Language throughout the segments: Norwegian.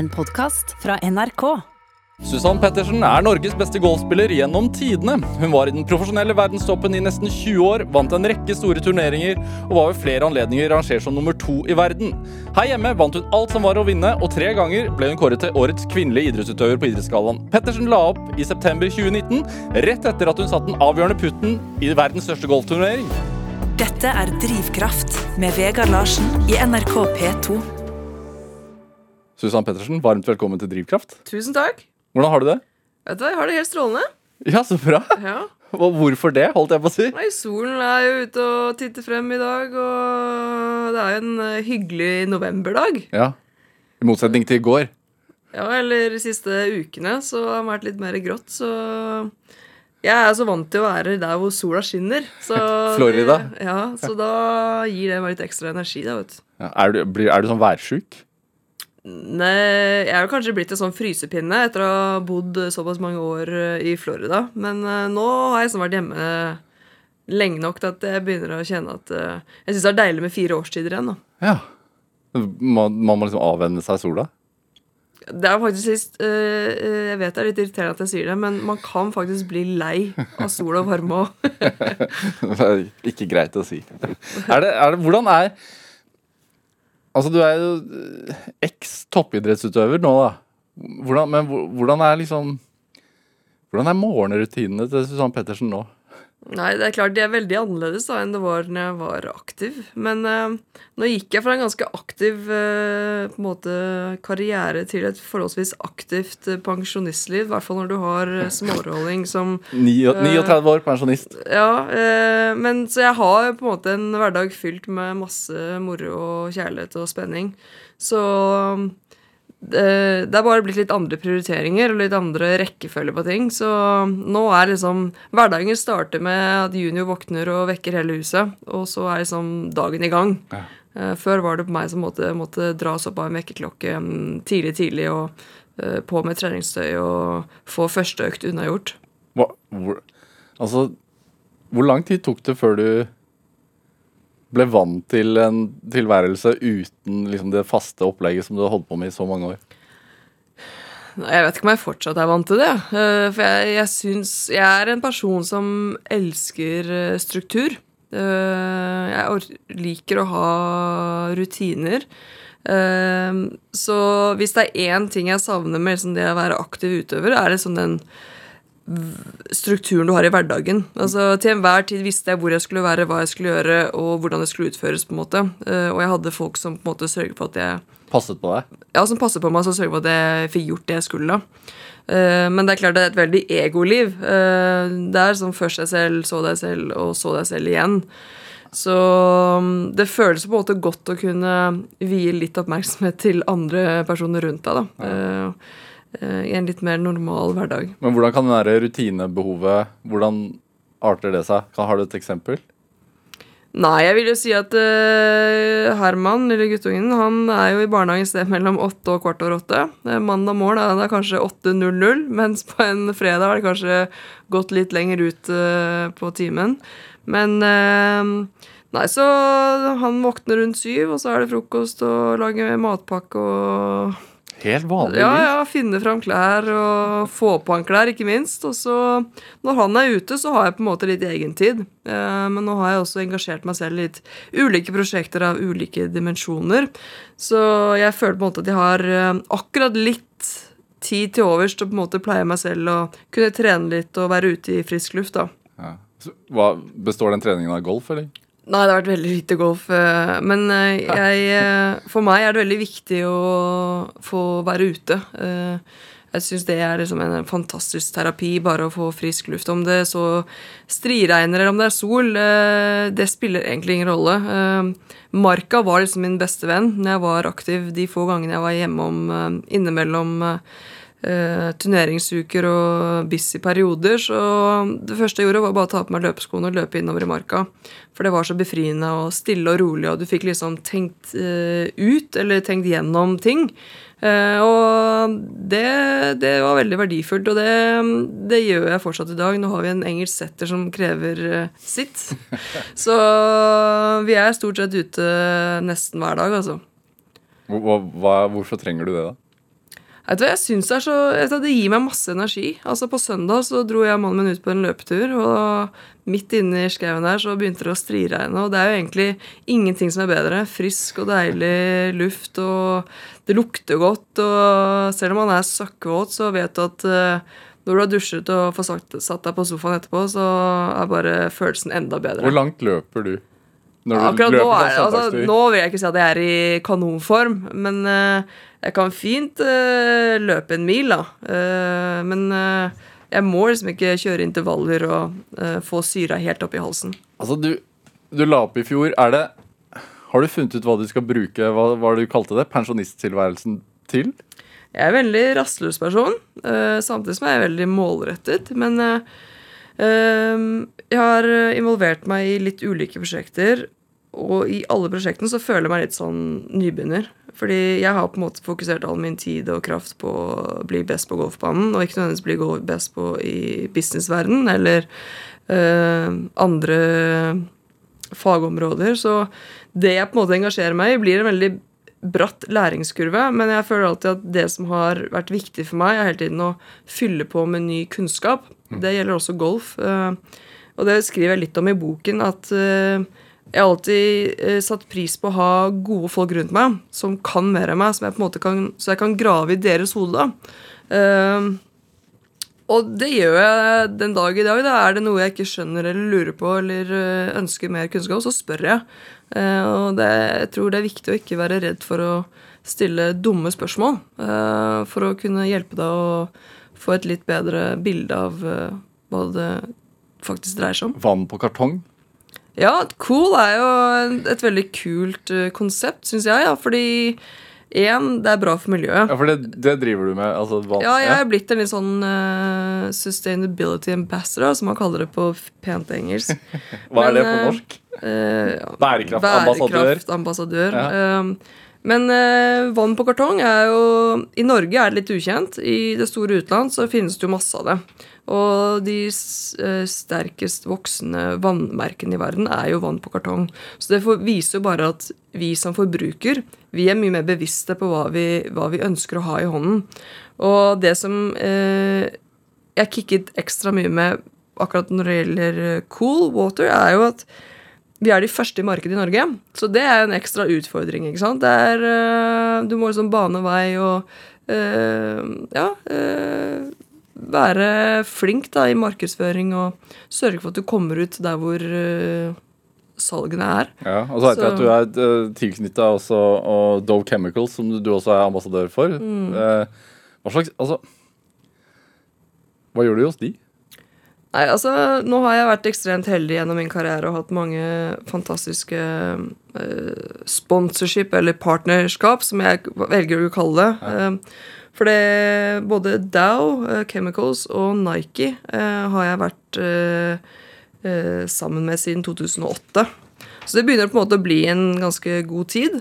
En podkast fra NRK. Susann Pettersen er Norges beste golfspiller gjennom tidene. Hun var i den profesjonelle verdenstoppen i nesten 20 år, vant en rekke store turneringer og var ved flere anledninger rangert som nummer to i verden. Her hjemme vant hun alt som var å vinne, og tre ganger ble hun kåret til årets kvinnelige idrettsutøver på Idrettsgallaen. Pettersen la opp i september 2019, rett etter at hun satte den avgjørende putten i verdens største golfturnering. Dette er Drivkraft med Vegard Larsen i NRK P2. Susann Pettersen, varmt velkommen til Drivkraft. Tusen takk. Hvordan har du det? Vet du Jeg har det helt strålende. Ja, så bra. Ja. Og hvorfor det, holdt jeg på å si? Nei, Solen er jo ute og titter frem i dag, og det er jo en eh, hyggelig novemberdag. Ja, I motsetning til i går. Ja, eller de siste ukene så har det vært litt mer grått, så jeg er så vant til å være der hvor sola skinner. Så Florida? Det, ja, så da gir det meg litt ekstra energi, da, vet. Ja, er, du, blir, er du sånn værsjuk? Nei, jeg jo kanskje blitt en sånn frysepinne etter å ha bodd såpass mange år eh, i Florida. Men eh, nå har jeg sånn vært hjemme lenge nok til at jeg begynner å kjenne at eh, Jeg syns det er deilig med fire årstider igjen. da. Ja. Man, man må liksom avvenne seg sola? Det er faktisk sist eh, eh, Jeg vet det er litt irriterende at jeg sier det, men man kan faktisk bli lei av sol og varme òg. Det er ikke greit å si. Er det, er det, hvordan er Altså, du er jo eh, eks-toppidrettsutøver nå, da. Hvordan, men hvordan er liksom Hvordan er morgenrutinene til Susann Pettersen nå? Nei, det er klart de er veldig annerledes da enn det var når jeg var aktiv. Men eh, nå gikk jeg fra en ganske aktiv eh, på en måte karriere til et forholdsvis aktivt eh, pensjonistliv. I hvert fall når du har eh, smårolling som 39 eh, år, pensjonist. Ja, eh, men så jeg har på en måte en hverdag fylt med masse moro og kjærlighet og spenning. Så det, det er bare blitt litt andre prioriteringer og litt andre rekkefølge på ting. Så nå er liksom Hverdagen starter med at junior våkner og vekker hele huset, og så er liksom dagen i gang. Ja. Eh, Før var det på meg som måtte, måtte dras opp av en vekkerklokke tidlig, tidlig og eh, på med treningstøy og få første økt unnagjort. Hva, hvor, altså, hvor lang tid tok det før du ble vant til en tilværelse uten liksom, det faste opplegget som du har holdt på med i så mange år? Jeg vet ikke om jeg fortsatt er vant til det. eh, For jeg, jeg syns Jeg er en person som elsker eh, struktur. Eh, Jeg liker å ha rutiner. Så hvis det er én ting jeg savner med liksom det å være aktiv utøver, er det sånn den strukturen du har i hverdagen. Altså Til enhver tid visste jeg hvor jeg skulle være, hva jeg skulle gjøre, og hvordan det skulle utføres. på en måte. Eh, Og jeg hadde folk som på en måte sørget for at jeg Passet på deg? ja, som passet på meg, som sørget for at jeg fikk gjort det jeg skulle. Eh, men det er klart det er et veldig egoliv. Uh, det er sånn først deg selv, så deg selv, og så deg selv igjen. Så um, det føles på en måte godt å kunne vie litt oppmerksomhet til andre personer rundt deg. da. Eh, eh, I en litt mer normal hverdag. Men hvordan kan det der rutinebehovet Hvordan arter det seg? Kan, har du et eksempel? Nei, jeg vil jo si at uh, Herman, lille guttungen, han er jo i barnehagen et sted mellom åtte og kvart over åtte. Eh, mandag morgen er det kanskje 8.00, mens på en fredag har det kanskje gått litt lenger ut uh, på timen. Men uh, Nei, så han våkner rundt syv, og så er det frokost og lager matpakke og Helt vanlig ja, ja, finne fram klær og få på han klær, ikke minst. Og så, når han er ute, så har jeg på en måte litt egentid. Eh, men nå har jeg også engasjert meg selv i litt ulike prosjekter av ulike dimensjoner. Så jeg føler på en måte at jeg har eh, akkurat litt tid til overs til å på en måte pleie meg selv og kunne trene litt og være ute i frisk luft, da. Ja. Så, hva, består den treningen av golf, eller? Nei, det har vært veldig lite golf. eh, Men eh, jeg, eh, for meg er det veldig viktig å få være ute. Jeg syns det er liksom en fantastisk terapi, bare å få frisk luft. Om det så striregner eller om det er sol, det spiller egentlig ingen rolle. Marka var liksom min beste venn når jeg var aktiv de få gangene jeg var hjemme om innimellom eh, turneringsuker og busy perioder. Så det første jeg gjorde, var bare å ta på meg løpeskoene og løpe innover i marka. For det var så befriende og stille og rolig, og du fikk liksom tenkt eh, ut, eller tenkt gjennom ting. Eh, og det, det var veldig verdifullt, og det, det gjør jeg fortsatt i dag. Nå har vi en engelsk setter som krever eh, sitt. Så vi er stort sett ute nesten hver dag, altså. Hva, hva, hvorfor trenger du det, da? Vet du jeg synes det, er så, det gir meg masse energi. Altså På søndag så dro jeg mannen min ut på en løpetur, og midt inne i skauen der så begynte det å striregne. Og det er jo egentlig ingenting som er bedre. Frisk og deilig luft, og det lukter godt. Og selv om man er søkkvåt, så vet du at uh, når du har dusjet og får satt deg på sofaen etterpå, så er bare følelsen enda bedre. Hvor langt løper du? Akkurat nå, er, altså, nå vil jeg ikke si at jeg er i kanonform, men uh, jeg kan fint uh, løpe en mil, da. Uh, men jeg må liksom ikke kjøre intervaller og få syra helt opp i halsen. Altså, du, du la opp i fjor. Er det Har du funnet ut hva du skal bruke hva, hva du kalte det? Pensjonisttilværelsen til? Jeg er en veldig rastløs person, samtidig som jeg er veldig målrettet. Men jeg har involvert meg i litt ulike prosjekter, og i alle prosjektene så føler jeg meg litt sånn nybegynner. Fordi jeg har på en måte fokusert all min tid og kraft på å bli best på golfbanen, og ikke nødvendigvis bli best på i businessverdenen eller øh, andre fagområder. Så det jeg på en måte engasjerer meg i, blir en veldig bratt læringskurve, men jeg føler alltid at det som har vært viktig for meg, er hele tiden å fylle på med ny kunnskap. Det gjelder også golf. Øh, og det skriver jeg litt om i boken, at øh, jeg har alltid eh, satt pris på å ha gode folk rundt meg som kan mer enn meg, jeg kan, så jeg kan grave i deres hode. Og det gjør jeg den dag i dag. Da er det noe jeg ikke skjønner eller lurer på eller ønsker mer kunnskap, så spør jeg. Og det, jeg tror det er viktig å ikke være redd for å stille dumme spørsmål. Eh, for å kunne hjelpe deg å få et litt bedre bilde av hva det faktisk dreier seg om. Vann på kartong? Ja, cool er jo et veldig kult uh, konsept, syns jeg. Ja, fordi én, det er bra for miljøet. Ja, For det, det driver du med? Altså, ja, jeg er blitt en litt sånn uh, sustainability ambassador, som man kaller det på pent engelsk. Hva Men, er det på norsk? Uh, ja, Bærekraftambassadør. Bærekraftambassadør. Ja. Men eh, vann på kartong er jo I Norge er det litt ukjent. I det store utland så finnes det jo masse av det. Og de eh, sterkest voksende vannmerkene i verden er jo vann på kartong. Så det viser jo bare at vi som forbruker vi er mye mer bevisste på hva vi, hva vi ønsker å ha i hånden. Og det som eh, jeg kicket ekstra mye med akkurat når det gjelder eh, cool water, er jo at vi er de første i markedet i Norge, så det er en ekstra utfordring. ikke sant? Er, uh, du må liksom bane vei og øh, ja øh, være flink da i markedsføring og sørge for at du kommer ut der hvor salgene er. Ja, Og så vet jeg at du er tilknytta også og Dove Chemicals, som du også er ambassadør for. Mm. hva slags Altså Hva gjør du hos de? Nei, altså, nå har jeg vært ekstremt heldig gjennom min karriere og hatt mange fantastiske uh, sponsorship, eller partnerskap, som jeg velger å kalle det. Ja. Uh, for det både Dow uh, Chemicals og Nike har jeg vært sammen med siden 2008. Så det begynner på en måte å bli en ganske god tid.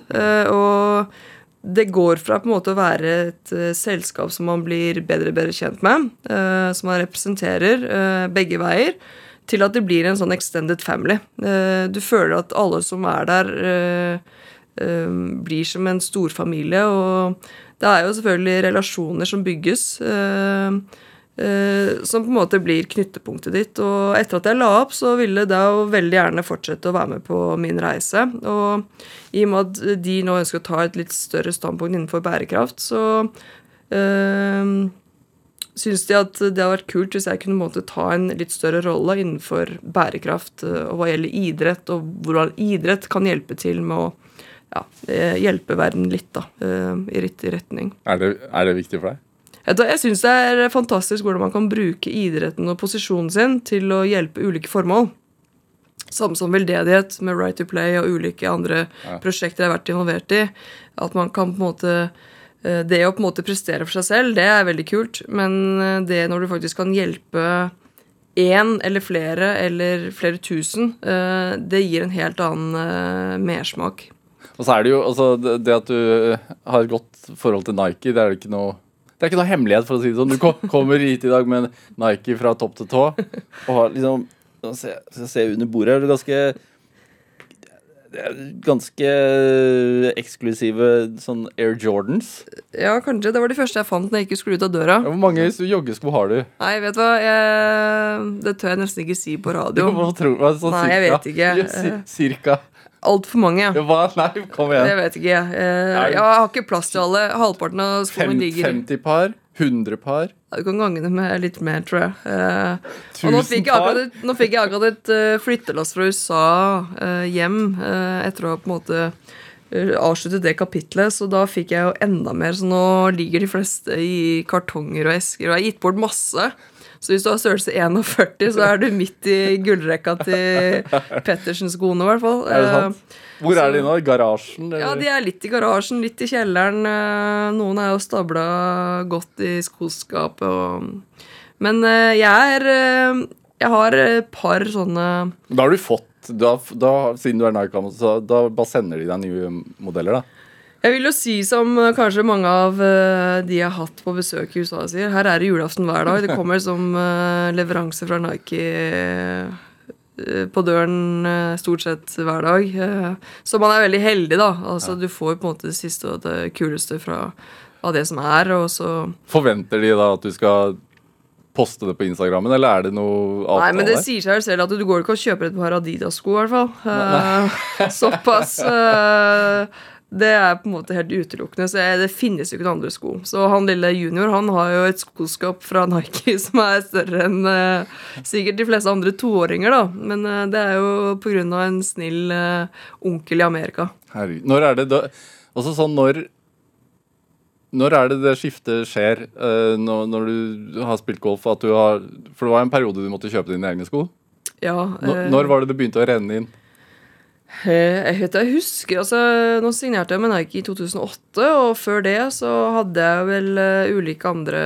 og det går fra på en måte å være et uh, selskap som man blir bedre og bedre kjent med, uh, som man representerer uh, begge veier, til at det blir en sånn extended family. du føler at alle som er der, blir som en storfamilie, og det er jo selvfølgelig relasjoner som bygges. Uh, som på en måte blir knyttepunktet ditt. Og etter at jeg la opp, så ville jo veldig gjerne fortsette å være med på min reise. Og i og med at de nå ønsker å ta et litt større standpunkt innenfor bærekraft, så øh, syns de at det hadde vært kult hvis jeg kunne måte ta en litt større rolle innenfor bærekraft eh, og hva gjelder idrett, og hvordan idrett kan hjelpe til med å ja, hjelpe verden litt da, i riktig retning. Er det, er det viktig for deg? Jeg syns det er fantastisk hvordan man kan bruke idretten og posisjonen sin til å hjelpe ulike formål. Samme som veldedighet med Right to Play og ulike andre ja. prosjekter jeg har vært involvert i. At man kan på en måte eh, Det å på en måte prestere for seg selv, det er veldig kult. Men eh, det når du faktisk kan hjelpe én eller flere eller flere tusen, eh, det gir en helt annen mersmak. Og så er det jo altså Det at du har et godt forhold til Nike, det er det ikke noe det er ikke noe hemmelighet, for å si det sånn. Du kommer hit i dag med en Nike fra topp til tå. Og har liksom Se, se under bordet her, ganske ganske eksklusive sånn Air Jordans. Ja, kanskje. Det var de første jeg fant når jeg ikke skulle ut av døra. Hvor mange joggesko har du? Nei, vet du hva. Jeg, det tør jeg nesten ikke si på radio. Hva tro, sånn Nei, jeg vet ikke. Ja, cirka. Altfor mange. Ja, Hva? Nei, kom igjen. Jeg vet ikke. jeg. Eh, Jeg har ikke plass til alle. Halvparten av skoene ligger 50 par? 100 par? Du kan gange det med litt mer, tror jeg. Eh, og nå fikk jeg akkurat et, nå fikk jeg akkurat et eh, flyttelass fra USA eh, hjem etter å ha på en måte avsluttet det kapitlet, så da fikk jeg jo enda mer. Så nå ligger de fleste i kartonger og esker, og jeg har gitt bort masse. Så hvis du har størrelse 41, så er du midt i gullrekka til Pettersen-skoene, i hvert fall. Er det Eh, sant? Hvor er de nå? I garasjen? ja, de er litt i garasjen, litt i kjelleren. eh, Noen er jo stabla godt i skoskapet og Men eh, jeg er eh, Jeg har et par sånne Da har du fått da, da, Siden du er Nike, så da bare sender de deg nye modeller, da? Jeg vil jo si som eh, kanskje mange av eh, de jeg har hatt på besøk i USA sier, her er det julaften hver dag. Det kommer som eh, leveranse fra Nike på døren stort sett hver dag. Så man er veldig heldig, da. Altså Du får på en måte det siste og det kuleste fra, av det som er, og så Forventer de da at du skal poste det på Instagrammen, eller er det noe avtale? Nei, men det sier seg selv at du går ikke og kjøper et par Adidas-sko, i hvert fall. Eh, Såpass. Det er på en måte helt utelukkende. Så jeg, det finnes jo ikke noen andre sko. Så han lille junior han har jo et skoskap fra Nike som er større enn eh, sikkert de fleste andre toåringer, da. Men eh, det er jo av en snill eh, onkel i Amerika. Herregud. Når er det da Altså sånn når Når er det det skiftet skjer eh, når, når du har spilt golf? At du har, for det var en periode du måtte kjøpe dine egne sko. Ja, Når, eh, når var det det begynte å renne inn? Eh, Jeg, vet, jeg husker, altså Nå signerte jeg med Nike i 2008, og før det så hadde jeg vel eh, ulike andre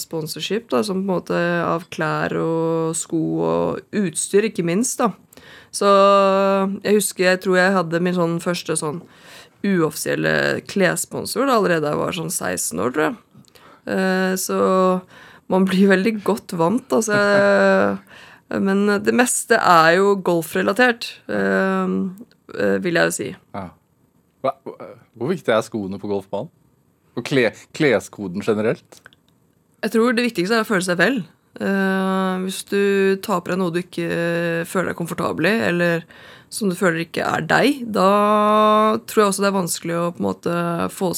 sponsorship, da, som på en måte av klær og sko og utstyr, ikke minst. da. Så jeg husker, jeg tror jeg hadde min sånn første sånn uoffisielle klessponsor da allerede da jeg var sånn 16 år, tror jeg. Eh, Så man blir veldig godt vant, altså. Men det meste er jo golfrelatert, eh, eh, vil jeg jo si. Ja. Hvor viktig er skoene på golfbanen? Og kle, kleskoden generelt? Jeg tror det viktigste er å føle seg vel. Eh, hvis du på deg noe du ikke føler deg komfortabel i, eller som du føler ikke er deg, da tror jeg også det er vanskelig å på en måte få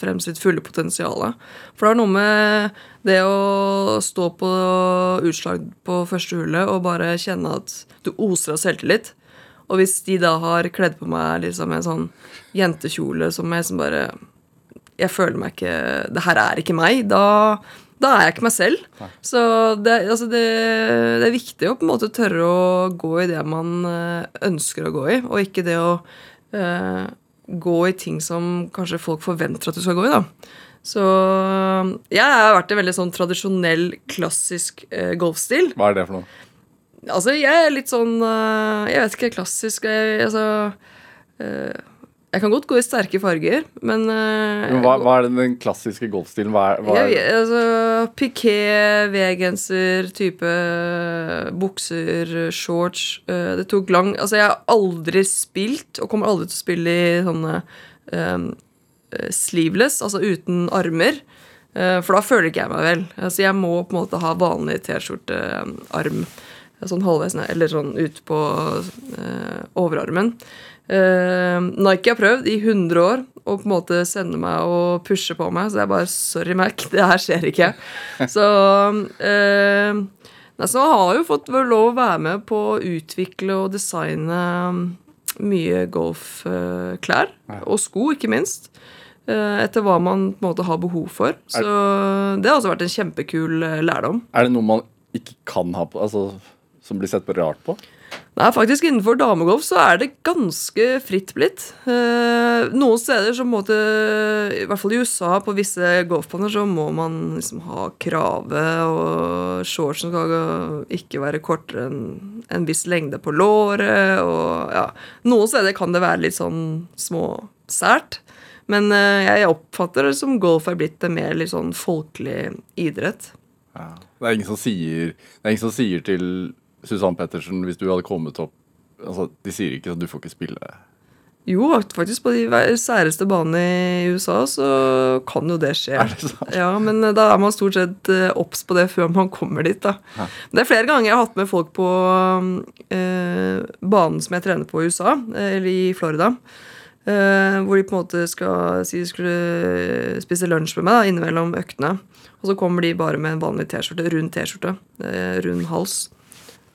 frem sitt fulle potensial. For det er noe med det å stå på utslag på første hullet og bare kjenne at du oser av selvtillit. Og hvis de da har kledd på meg liksom en sånn jentekjole som jeg som bare jeg føler meg ikke Det her er ikke meg. Da, da er jeg ikke meg selv. Så det, altså det, det er viktig å på en måte tørre å gå i det man eh, ønsker å gå i, og ikke det å eh, gå i ting som kanskje folk forventer at du skal gå i. da. Så jeg har vært en veldig sånn tradisjonell, klassisk eh, golfstil. Hva er det for noe? Altså, jeg er litt sånn eh, Jeg vet ikke, klassisk jeg, Altså eh, Jeg kan godt gå i sterke farger, men uh, Hva, hva er den, klassiske golfstilen? Hva er, hva er, Jeg, altså, Piké, V-genser, type bukser, shorts Uh, Det tok lang Altså, jeg har aldri spilt, og kommer aldri til å spille i sånne eh, sleeveless, altså uten armer. Uh, for da føler ikke jeg meg vel. Altså, jeg må på en måte ha vanlig T-skjortearm. Sånn halvveis ned, eller sånn ut på eh, overarmen. Eh, Nike har prøvd i 100 år å på en måte sende meg og pushe på meg, så jeg bare Sorry, Mac, det her skjer ikke. Så eh, Så jeg har jo fått lov å være med på å utvikle og designe mye golfklær. Og sko, ikke minst. eh, Etter hva man på en måte har behov for. Så det har også vært en kjempekul eh, lærdom. er det noe man ikke kan ha på? Altså, som blir sett på rart på? Nei, faktisk Innenfor damegolf så er det ganske fritt blitt. Eh, noen steder så måtte I hvert fall i USA, på visse golfbaner, så må man liksom ha krave, og shortsen skal ikke være kortere enn en viss lengde på låret, og ja Noen steder kan det være litt sånn småsært. Men eh, jeg oppfatter det som golf er blitt en mer litt sånn folkelig idrett. Ja. Det er ingen som sier, det er ingen som sier til Susann Pettersen hvis du hadde kommet opp altså, De sier ikke at du får ikke spille Jo, faktisk på de særeste banene i USA så kan jo det skje. Er det sant? Ja, Men eh, da er man stort sett eh, obs på det før man kommer dit. da. Det er flere ganger jeg har hatt med folk på eh, banen som jeg trener på i USA, eh, eller i Florida. Eh, hvor de på en måte skal si de skulle spise lunsj med meg da, innimellom øktene. Og så kommer de bare med en vanlig T-skjorte, rund T-skjorte, eh, rund hals.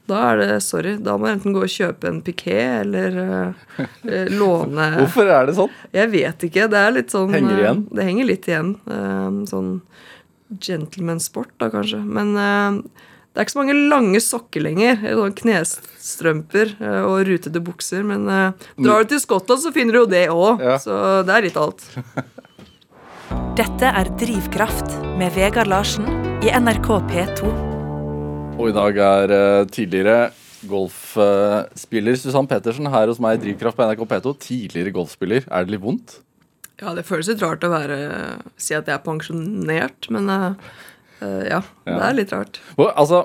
Da er det sorry. Da må jeg enten gå og kjøpe en piké eller eh, låne Hvorfor er det sånn? Jeg vet ikke. Det er litt sånn Henger igjen? Uh, Det henger litt igjen. Uh, Sånn gentleman-sport, da, kanskje. Men det er ikke så mange lange sokker lenger. Sånn knestrømper og rutete bukser. Men drar du til Skottland, så finner du jo det òg. Ja. Så det er litt alt. Dette er Drivkraft med Vegard Larsen i NRK P2. Og i dag er eh, tidligere golfspiller Susann Pettersen her hos meg i Drivkraft på NRK P2. Tidligere golfspiller. Er det litt vondt? Ja, det føles litt rart å være, si at jeg er pensjonert, men uh, ja, ja, det er litt rart. Og, altså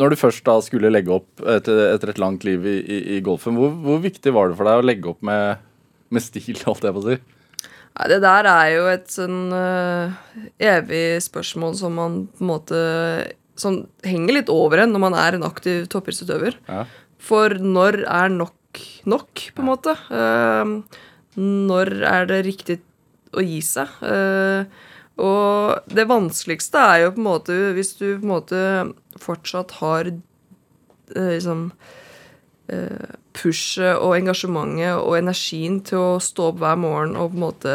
Når du først da skulle legge opp etter, etter et langt liv i, i, i golfen, hvor, hvor viktig var det for deg å legge opp med, med stil, holdt jeg på å si? Nei, det der er jo et sånn uh, evig spørsmål som man på en måte Som henger litt over en når man er en aktiv toppidrettsutøver. Ja. For når er nok nok, på en måte? Uh, når er det riktig å gi seg? Uh, og det vanskeligste er jo på en måte hvis du på en måte fortsatt har eh, liksom eh, pushet og engasjementet og energien til å stå opp hver morgen og på en måte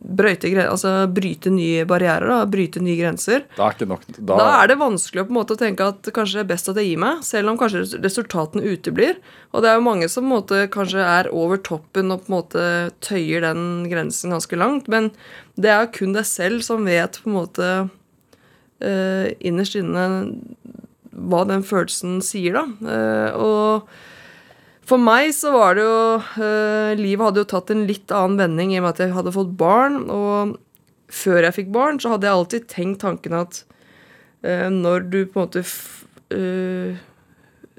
brøyte, altså bryte nye barrierer, da, bryte nye grenser. Da er nok Da, Da er det vanskelig å på en måte tenke at kanskje det er best at jeg gir meg, selv om kanskje resultatene uteblir. Og det er jo mange som på en måte kanskje er over toppen og på en måte tøyer den grensen ganske langt. Men det er kun deg selv som vet på en måte uh, innerst inne hva den følelsen sier, da. Uh, og for meg så var det jo eh, Livet hadde jo tatt en litt annen vending i og med at jeg hadde fått barn. Og før jeg fikk barn, så hadde jeg alltid tenkt tanken at eh, når du på en måte eh,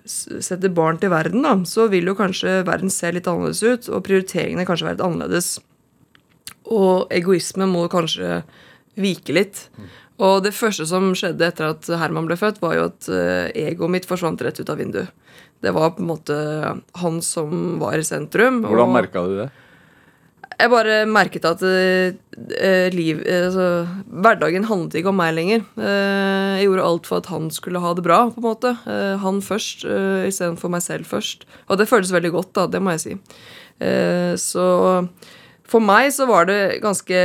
setter barn til verden, da, så vil jo kanskje verden se litt annerledes ut, og prioriteringene kanskje være litt annerledes. Og egoisme må kanskje vike litt. Og det første som skjedde etter at Herman ble født, var jo at egoet mitt forsvant rett ut av vinduet. Det var på en måte han som var i sentrum. Hvordan merka du det? jeg bare merket at eh, eh, liv, eh, altså, hverdagen handlet ikke om meg lenger. Eh, jeg gjorde alt for at han skulle ha det bra, på en måte. Eh, han først, uh, istedenfor meg selv først. Og det føltes veldig godt, da, det må jeg si. Eh, så for meg så var det ganske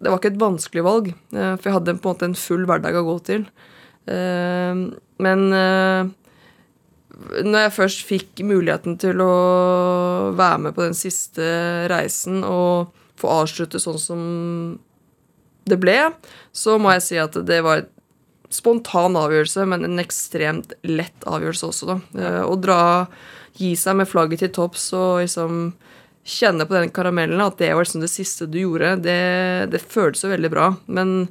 Det var ikke et vanskelig valg, eh, for jeg hadde på en måte en full hverdag å gå til. Eh, men eh, når jeg først fikk muligheten til å være med på den siste reisen og få avslutte sånn som det ble, så må jeg si at det var en spontan avgjørelse, men en ekstremt lett avgjørelse også, da. Eh, Å dra Gi seg med flagget til topps og liksom kjenne på den karamellen, at det var liksom det siste du gjorde, det, det føltes jo veldig bra. Men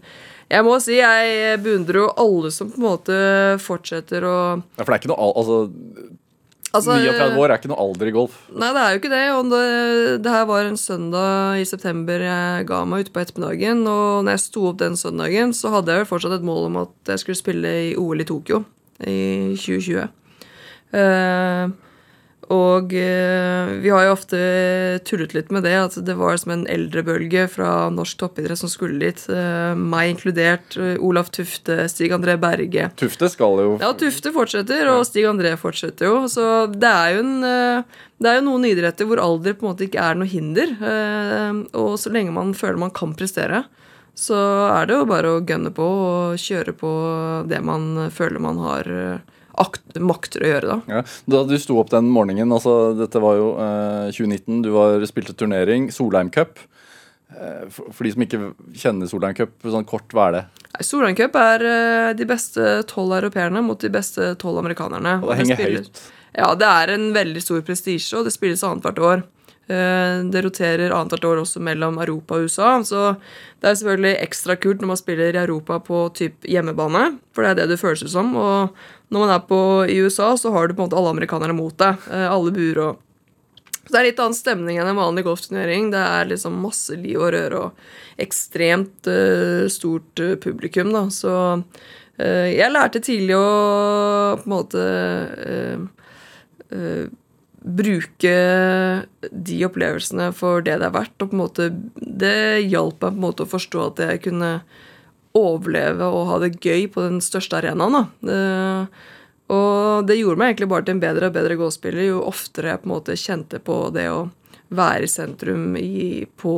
jeg må si jeg beundrer jo alle som på en måte fortsetter å Ja, for det er ikke noe al- altså, Altså, 39 år er ikke noe alder i golf. Nei, det er jo ikke det. Og det, det her var en søndag i september jeg ga meg ute på ettermiddagen. Og når jeg sto opp den søndagen, så hadde jeg vel fortsatt et mål om at jeg skulle spille i OL i Tokyo i 2020. Eh, og eh, vi har jo ofte tullet litt med det, at det var som en eldrebølge fra norsk toppidrett som skulle dit. Eh, meg inkludert. eh, Olaf Tufte, Stig André Berge. Tufte skal jo Ja, Tufte fortsetter, og Stig André fortsetter jo. Så det er jo, en, det er jo noen idretter hvor alder på en måte ikke er noe hinder. eh, Og så lenge man føler man kan prestere, så er det jo bare å gønne på og kjøre på det man føler man har makter å gjøre, da. Ja. Da du sto opp den morgenen, altså dette var jo eh, 2019, du var, spilte turnering, Solheim Cup. Eh, for, for de som ikke kjenner Solheim Cup, sånn kort, hva er det? Solheim Cup er eh, de beste tolv europeerne mot de beste tolv amerikanerne. Og det henger spiller- høyt. Ja, det er en veldig stor prestisje, og det spilles annethvert år. Eh, Det roterer annethvert år også mellom Europa og USA. Så det er selvfølgelig ekstra kult når man spiller i Europa på typ hjemmebane, for det er det det føles ut som. Og når man er på, i USA, så har du på en måte alle amerikanere mot deg. Eh, Alle buer og så det er litt annen stemning enn en vanlig golfturnering. Det er liksom masse liv og røre og ekstremt uh, stort uh, publikum, da. Så uh, jeg lærte tidlig å på en måte bruke de opplevelsene for det det er verdt. Og på en måte Det hjalp meg på en måte å forstå at jeg kunne overleve og ha det gøy på den største arenaen. da. Eh, og det gjorde meg egentlig bare til en bedre og bedre gåspiller jo oftere jeg på en måte kjente på det å være i sentrum i, på,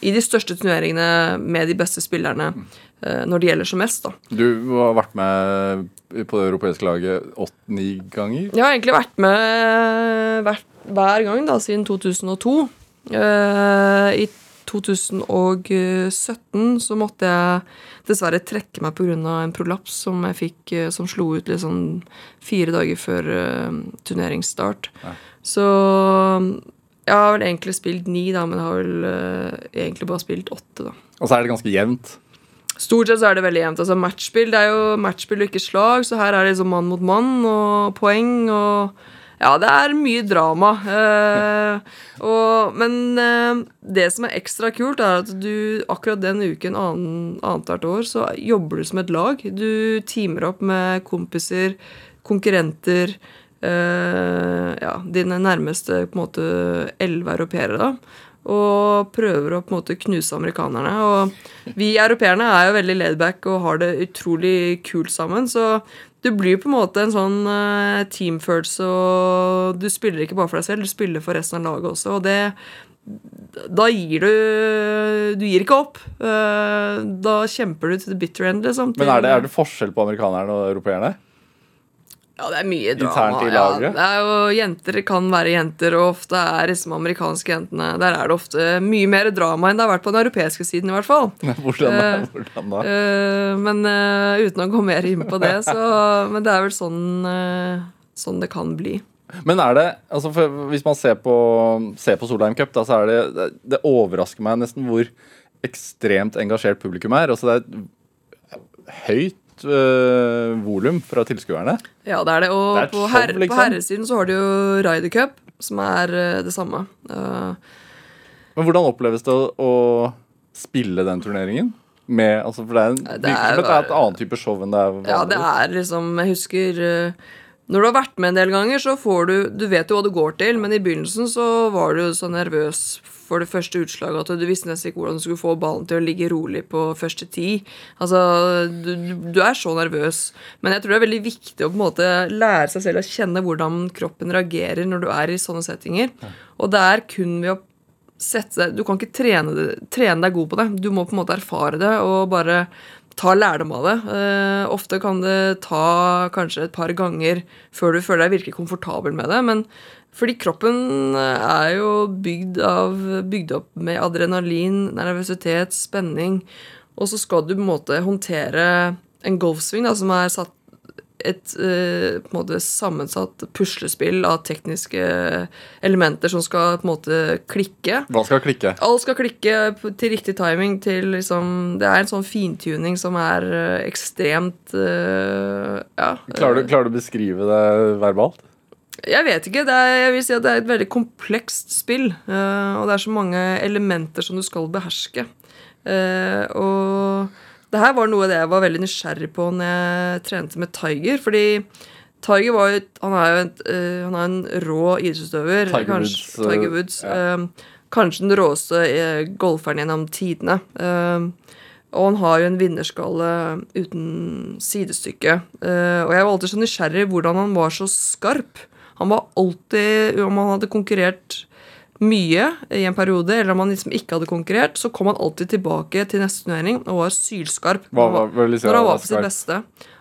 i de største turneringene med de beste spillerne når det gjelder som mest. da. Du har vært med på det europeiske laget åtte-ni ganger. Jeg har egentlig vært med hvert, hver gang da, siden 2002. Eh, I 2017 så måtte jeg dessverre trekke meg pga. en prolaps som jeg fikk eh, som slo ut liksom fire dager før eh, turneringsstart. Ja. Så jeg har vel egentlig spilt ni, da, men har vel eh, egentlig bare spilt åtte. da. Og så er det ganske jevnt. Stort sett så er det veldig jevnt. Altså matchspill det er jo matchspill og ikke slag, så her er det liksom mann mot mann og poeng og Ja, det er mye drama. Eh, og, men eh, det som er ekstra kult, er at du akkurat den uken annethvert år så jobber du som et lag. Du teamer opp med kompiser, konkurrenter. eh, ja, dine nærmeste på en måte elleve europeere, da. Og prøver å på en måte knuse amerikanerne. Og vi europeerne er jo veldig laidback og har det utrolig kult sammen. Så du blir på en måte en sånn uh, teamfølelse, og du spiller ikke bare for deg selv, du spiller for resten av laget også. Og det Da gir du Du gir ikke opp. Eh, da kjemper du til the bitter end, liksom. Men er det, er det forskjell på amerikanerne og europeerne? Ja, det er mye drama. Ja, det er jo, jenter kan være jenter, og ofte er liksom amerikanske jentene Der er det ofte mye mer drama enn det har vært på den europeiske siden, i hvert fall. Hvordan, da? Eh, Hvordan da? Uh, men uh, uten å gå mer inn på det, så Men det er vel sånn, uh, sånn det kan bli. Men er det altså Hvis man ser på, ser på Solheim Cup, da, så er det, det overrasker meg nesten hvor ekstremt engasjert publikum er. Altså det er et øh, volum fra tilskuerne. Ja, det er det. Og Det er på, show, her, liksom. på herresiden så har du jo Ryder Cup, som er eh, det samme. Uh, Men hvordan oppleves det å, å spille den turneringen? Med, altså for det er, en, det er bare, det er et annet type show enn det er vanlig. Ja, det er liksom Jeg husker uh, Når du har vært med en del ganger, så får du Du vet jo hva du går til, men i begynnelsen så var du så nervøs for det første utslaget at du visste nesten ikke hvordan du skulle få ballen til å ligge rolig på første ti. Altså, du, du- er så nervøs. Men jeg tror det er veldig viktig å på en måte lære seg selv å kjenne hvordan kroppen reagerer når du er i sånne settinger. Og det er kun ved å sette deg Du kan ikke trene, trene deg god på det. Du må på en måte erfare det og bare ta lærdom av det. Eh, ofte kan det ta kanskje et par ganger før du føler deg virkelig komfortabel med det. Men fordi kroppen er jo bygd, av, bygd opp med adrenalin, nervøsitet, spenning. Og så skal du på en måte håndtere en golfsving da, som er satt et eh, på en måte sammensatt puslespill av tekniske elementer som skal på en måte klikke. Hva skal klikke? Alt skal klikke til riktig timing. Til liksom, det er en sånn fintuning som er eh, ekstremt eh, Ja. Klarer du, klarer du å beskrive det verbalt? Jeg vet ikke. Det er, jeg vil si at det er et veldig komplekst spill. og det er så mange elementer som du skal beherske. Eh, og det her var noe det jeg var veldig nysgjerrig på når jeg trente med Tiger. Fordi Tiger var jo, han er jo en, eh, han er en rå idrettsutøver. Tiger kanskje, Woods, eh, Tiger Woods ja. eh, kanskje den råeste golferen gjennom tidene. Og han har jo en vinnerskalle uten sidestykke. Og jeg var alltid så nysgjerrig hvordan han var så skarp. Han var alltid Om han hadde konkurrert mye i en periode, eller om han liksom ikke hadde konkurrert, så kom han alltid tilbake til neste turnering og var sylskarp. Hva, hva, når han var var på sitt beste.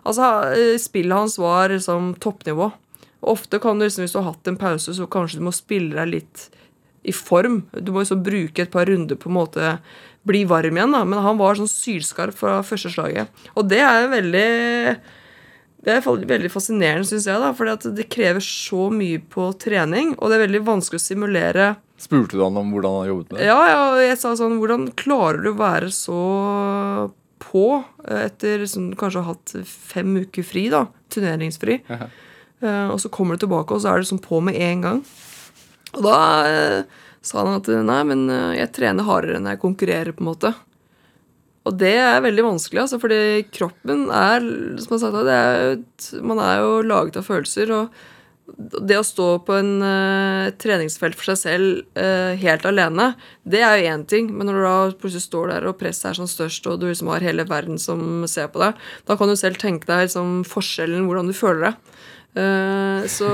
Altså, eh, Spillet hans var liksom toppnivå. Og ofte kan du liksom, Hvis du har hatt en pause, så kanskje du må spille deg litt i form. Du må liksom bruke et par runder på en måte bli varm igjen. da, Men han var sånn sylskarp fra første slaget. Og det er veldig det er veldig fascinerende, syns jeg, da, For det krever så mye på trening, og det er veldig vanskelig å simulere Spurte du han om hvordan han jobbet med det? Ja, ja, jeg sa sånn Hvordan klarer du å være så på eh, etter sånn, kanskje å ha hatt fem uker fri, da? Turneringsfri. Eh, og så kommer du tilbake, og så er du sånn på med en gang. Og da uh, sa han at nei, men eh, jeg trener hardere enn jeg konkurrerer, på en måte. Og det er veldig vanskelig, altså, fordi kroppen er som jeg sa, det er, Man er jo laget av følelser. og det å stå på en uh, treningsfelt for seg selv uh, helt alene, det er jo én ting. Men når du da plutselig står der og presset er som størst, og du liksom har hele verden som ser på deg, da kan du selv tenke deg liksom forskjellen, hvordan du føler deg. Uh, så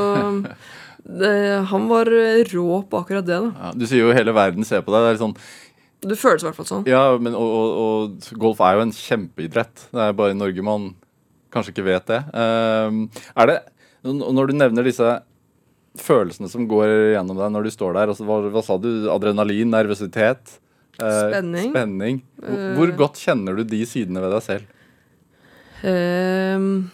det, han var rå på akkurat det. da. Ja, du sier jo hele verden ser på deg. Det er sånn, Det føles i hvert fall sånn. ja, men, og, og, og golf er jo en kjempeidrett. Det er bare i Norge man kanskje ikke vet det. Um, er det Når du nevner disse følelsene som går gjennom deg når du står der, altså, hva, hva sa du? Adrenalin, nervøsitet? eh, Spenning. spenning. Hvor, hvor godt kjenner du de sidene ved deg selv? Uh,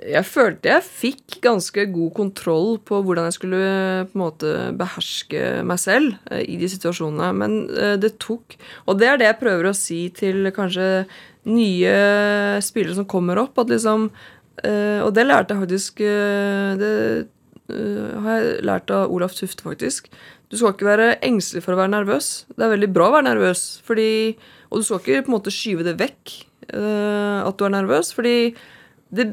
jeg følte jeg fikk ganske god kontroll på hvordan jeg skulle på en måte beherske meg selv eh, i de situasjonene. Men eh, det tok Og det er det jeg prøver å si til kanskje nye spillere som kommer opp. At liksom eh, Og det lærte jeg faktisk uh, Det uh, har jeg lært av Olaf Tufte, faktisk. Du skal ikke være engstelig for å være nervøs. Det er veldig bra å være nervøs, fordi, og du skal ikke på en måte skyve det vekk at du er nervøs, fordi det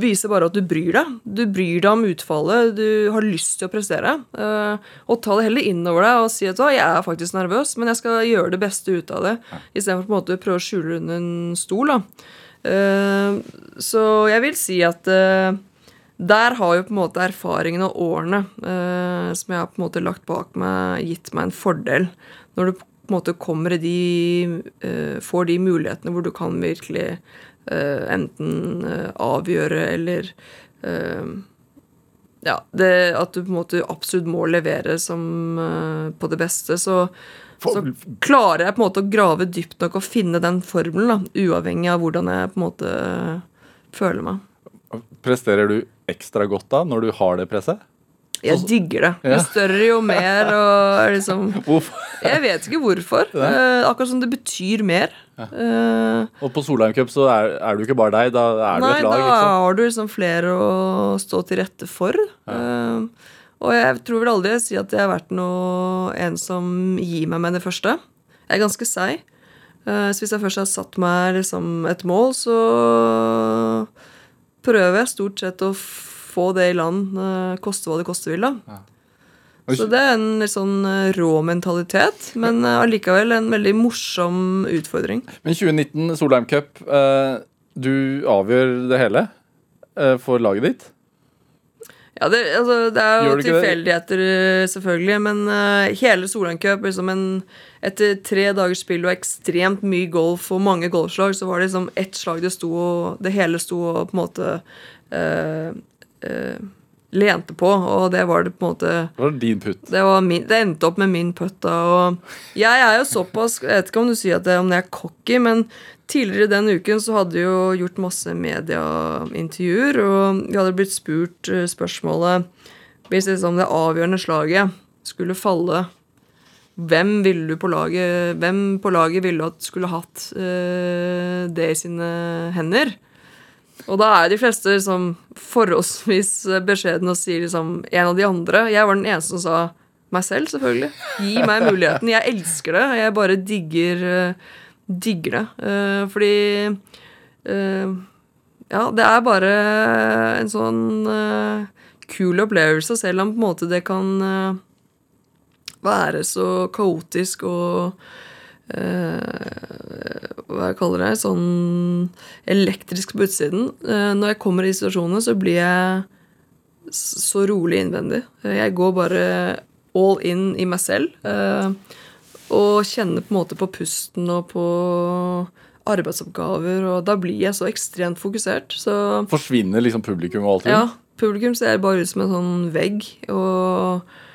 viser bare at du bryr deg. Du bryr deg om utfallet, du har lyst til å prestere. og ta det heller innover deg og si at du jeg er faktisk nervøs, men jeg skal gjøre det beste ut av det. Istedenfor å prøve å skjule under en stol. da. Eh, så jeg vil si at eh, der har jo på en måte erfaringen og årene eh, som jeg har på en måte lagt bak meg, gitt meg en fordel. Når du på en måte kommer i de Får de mulighetene hvor du kan virkelig enten avgjøre eller Ja, det, at du på en måte absolutt må levere som på det beste. Så, så klarer jeg på en måte å grave dypt nok og finne den formelen, da, uavhengig av hvordan jeg på en måte føler meg. Presterer du ekstra godt da når du har det presset? Jeg digger det. Jo større, jo mer. Og liksom Jeg vet ikke hvorfor. Eh, akkurat som det betyr mer. Eh, Og på Solheim Cup så er, er du ikke bare deg, da er du et lag. da liksom. sant? har du liksom flere å stå til rette for. Eh, og jeg tror vel aldri jeg sier at jeg har vært noe, en som gir meg med det første. Jeg er ganske seig. Eh, så hvis jeg først har satt meg liksom et mål, så prøver jeg stort sett å få det i land, eh, koste hva det koste vil. da. Ja. Så det er en litt sånn eh, rå mentalitet, men allikevel en veldig morsom utfordring. Men 2019 Solheim Cup, du avgjør det hele for laget ditt. Ja, det, altså, det er jo tilfeldigheter, eh, selvfølgelig, men uh, hele Solan Cup liksom en, Etter tre dagers spill og ekstremt mye golf og mange golfslag, så var det liksom ett slag det sto og Det hele sto og på en måte uh, eh, lente på, og det var det på en måte Det var din putt. Det, var min, det endte opp med min putt. da, og Jeg er jo såpass Jeg vet ikke om du sier at det, om jeg er cocky, men tidligere den uken så hadde jo gjort masse medieintervjuer, og vi hadde blitt spurt eh, spørsmålet Hvis liksom det avgjørende slaget skulle falle, hvem ville du på laget Hvem på laget ville at skulle hatt eh, det i sine hender? Og da er de fleste liksom forholdsvis beskjedne og sier liksom en av de andre. Jeg var den eneste som sa meg selv, selvfølgelig. Gi meg muligheten. Jeg elsker det. Jeg bare digger, eh, digger det. Uh, fordi uh, Ja, det er bare en sånn uh, kul opplevelse, selv om på en måte det kan være så kaotisk og hva jeg kaller det, sånn elektrisk på utsiden. Eh, når jeg kommer i situasjonene, så blir jeg så rolig innvendig. Eh, Jeg går bare all in i meg selv. eh, og kjenner på en måte på pusten og på arbeidsoppgaver, og da blir jeg så ekstremt fokusert. Så Forsvinner liksom publikum og alt? ja, publikum ser bare ut som en sånn vegg. Og Eh,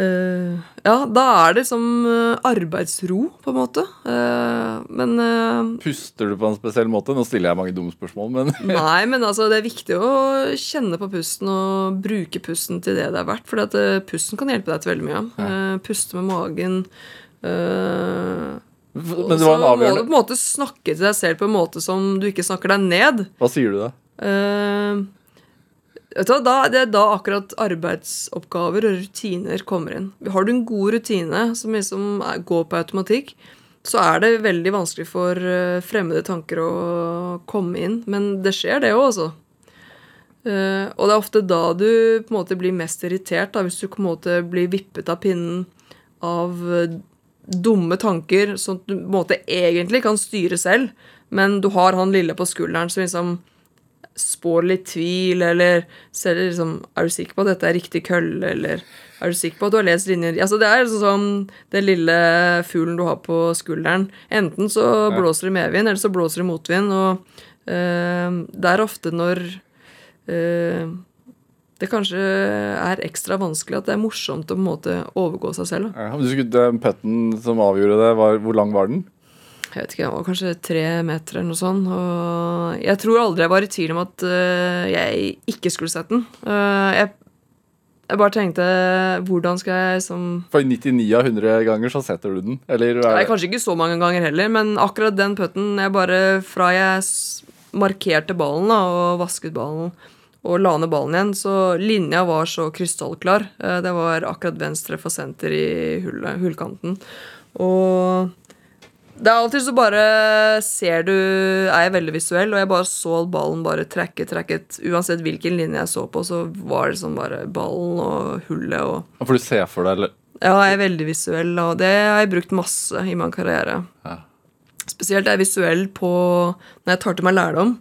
ja, da er det som eh, arbeidsro, på en måte. Eh, men eh, Puster du på en spesiell måte? Nå stiller jeg mange dumme spørsmål, men Nei, men altså, det er viktig å kjenne på pusten og bruke pusten til det det er verdt. For eh, pusten kan hjelpe deg til veldig mye. Eh, puste med magen. eh, Men det var en så må du på en måte snakke til deg selv på en måte som du ikke snakker deg ned. Hva sier du da? Eh, hva, da, Det er da akkurat arbeidsoppgaver og rutiner kommer inn. Har du en god rutine som liksom går på automatikk, så er det veldig vanskelig for eh, fremmede tanker å komme inn. Men det skjer, det òg, altså. Eh, og det er ofte da du på en måte blir mest irritert, da, hvis du på en måte blir vippet av pinnen av eh, dumme tanker som du på en måte egentlig kan styre selv, men du har han lille på skulderen som liksom spår litt tvil, eller ser liksom Er du sikker på at dette er riktig kølle, eller er du sikker på at du har lest linjer Altså Det er sånn som den lille fuglen du har på skulderen. Enten så blåser det medvind, eller så blåser det motvind. Og øh, det er ofte når øh, det kanskje er ekstra vanskelig at det er morsomt å på en måte overgå seg selv. Da. Ja, du skulle, den Petten som avgjorde det, var, hvor lang var den? Jeg vet ikke, det var kanskje tre meter eller noe sånt. Og jeg tror aldri jeg var i tvil om at uh, jeg ikke skulle sett den. Uh, jeg, jeg bare tenkte hvordan skal jeg som For 99 av 100 ganger så setter du den. Eller er Nei, Kanskje ikke så mange ganger heller, men akkurat den putten jeg bare Fra jeg markerte ballen da, og vasket ballen og la ned ballen igjen, så linja var så krystallklar. Uh, Det var akkurat venstre for senter i hullet, hullkanten. Og det er alltid så bare ser du Er jeg veldig visuell, og jeg bare så ballen bare trekke, trekket. Uansett hvilken linje jeg så på, så var det sånn bare ballen og hullet og For du ser for deg eller- ja, jeg er veldig visuell, og det har jeg brukt masse i min karriere. Ja. Spesielt er jeg visuell på når jeg tar til meg lærdom.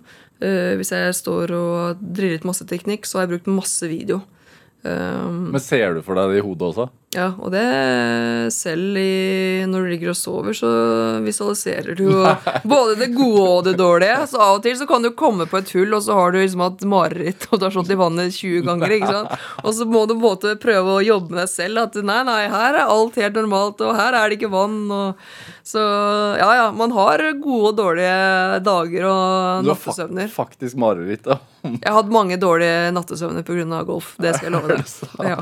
Uh, hvis jeg står og driller ut masse teknikk, så har jeg brukt masse video. Um, Men ser du for deg det i hodet også? Ja, og det selv i, når du ligger og sover, så visualiserer du jo både det gode og det dårlige. Så av og til så kan du komme på et hull, og så har du liksom hatt mareritt, og du har slått i vannet 20 ganger. ikke sant? Og så må du på en måte prøve å jobbe med deg selv. At nei, nei, her er alt helt normalt, og her er det ikke vann. Og, så ja, ja. Man har gode og dårlige dager og Du har fak faktisk mareritt. da. Jeg har hatt mange dårlige nattesøvner pga. golf. Det skal jeg love deg. Ja.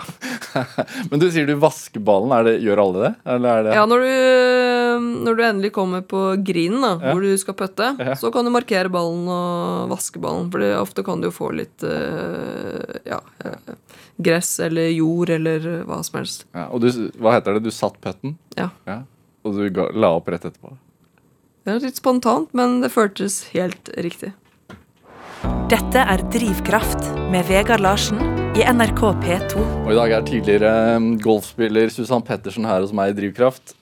Men du sier du vasker ballen. Det, gjør alle det? Eller det Ja, når du, når du endelig kommer på grinen, da, Ja. hvor du skal putte, Ja. så kan du markere ballen og vaske ballen. For ofte kan du jo få litt eh, ja, eh, gress eller jord eller hva som helst. Ja, og du, hva heter det? Du satt putten, Ja. ja. Og du ga, la opp rett etterpå? Det er litt spontant, men det føltes helt riktig. Dette er Drivkraft med Vegard Larsen i NRK P2. Og i dag er tidligere um, golfspiller Susann Pettersen her hos meg i Drivkraft.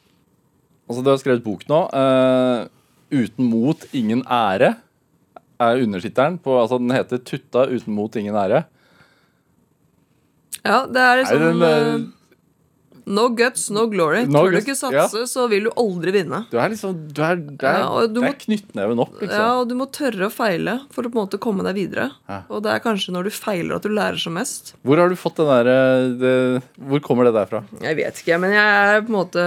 Altså, du har skrevet bok nå. Uh, 'Uten mot, ingen ære' er undertittelen. på- Altså, den heter 'Tutta uten mot, ingen ære'. Ja, det er Er liksom den, eh, eh, No guts, no glory. No Tør du ikke satse, så vil du aldri vinne. Du er liksom Du er, det er, Ja, du det er knyttneven opp, liksom. Ja, og du må tørre å feile for å på en måte komme deg videre. Ja. Og det er kanskje når du feiler at du lærer som mest. Hvor har du fått den der eh, det, Hvor kommer det der fra? Jeg vet ikke, men jeg er på en måte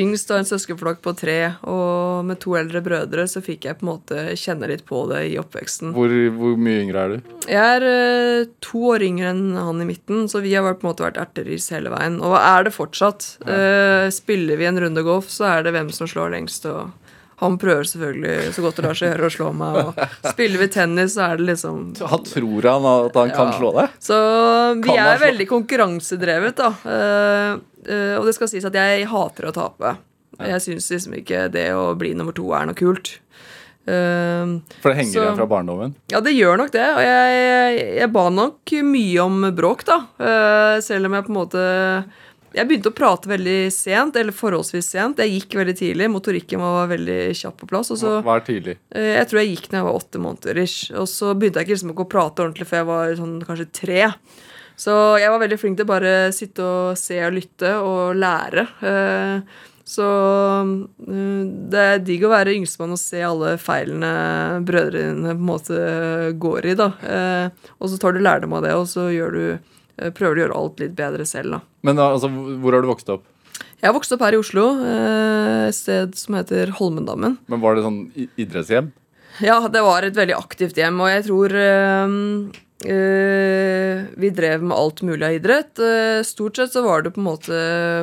yngst av en søskenflokk på tre, og med to eldre brødre så fikk jeg på en måte kjenne litt på det i oppveksten. Hvor, hvor mye yngre er du? Jeg er eh, to år yngre enn han i midten, så vi har på en måte vært erteris hele veien. Og er det fortsatt. Eh, spiller vi en runde golf, så er det hvem som slår lengst. og han prøver selvfølgelig så godt det lar seg gjøre å slå meg. Og spiller vi tennis, så er det liksom Han tror han at han kan slå deg? Så vi Kan er veldig konkurransedrevet, da. Uh, uh, og det skal sies at jeg hater å tape. Jeg syns liksom ikke det å bli nummer to er noe kult. Uh, For det henger Så- igjen fra barndommen? ja, det gjør nok det. Og jeg, jeg, jeg ba nok mye om bråk, da. Selv om jeg på en måte Jeg begynte å prate veldig sent, eller forholdsvis sent. Jeg gikk veldig tidlig. Motorikken var veldig kjapp på plass. Så Hva er tidlig? Eh, Jeg tror jeg gikk når jeg var åtte måneder. ish. Og så begynte jeg ikke liksom å prate ordentlig før jeg var sånn kanskje tre. Så jeg var veldig flink til bare sitte og se og lytte og lære. Eh, Så eh, det er digg å være yngstemann og se alle feilene brødrene på en måte går i. da. Eh, Og så tar du lærdom av det, og så gjør du prøver å gjøre alt litt bedre selv, da. Men altså, hvor har du vokst opp? Jeg har vokst opp her i Oslo, eh, et sted som heter Holmendammen. Men Var det sånn idrettshjem? Ja, det var et veldig aktivt hjem, og jeg tror øh, øh, vi drev med alt mulig av idrett. Eh, stort sett så var det på en måte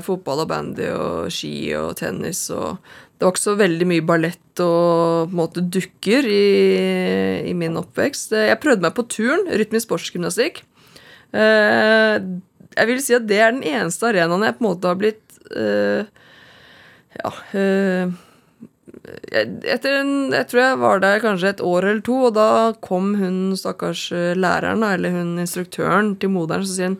fotball og bandy og ski og tennis og Det var ikke så veldig mye ballett og på en måte dukker i, i min oppvekst. Eh, Jeg prøvde meg på turn, rytmisk sportsgymnastikk. Eh, jeg vil si at det er den eneste arenaen jeg på en måte har blitt eh, Ja eh, etter en, jeg tror jeg var der kanskje et år eller to, og da kom hun stakkars læreren, eller hun instruktøren, til moderen, så sier hun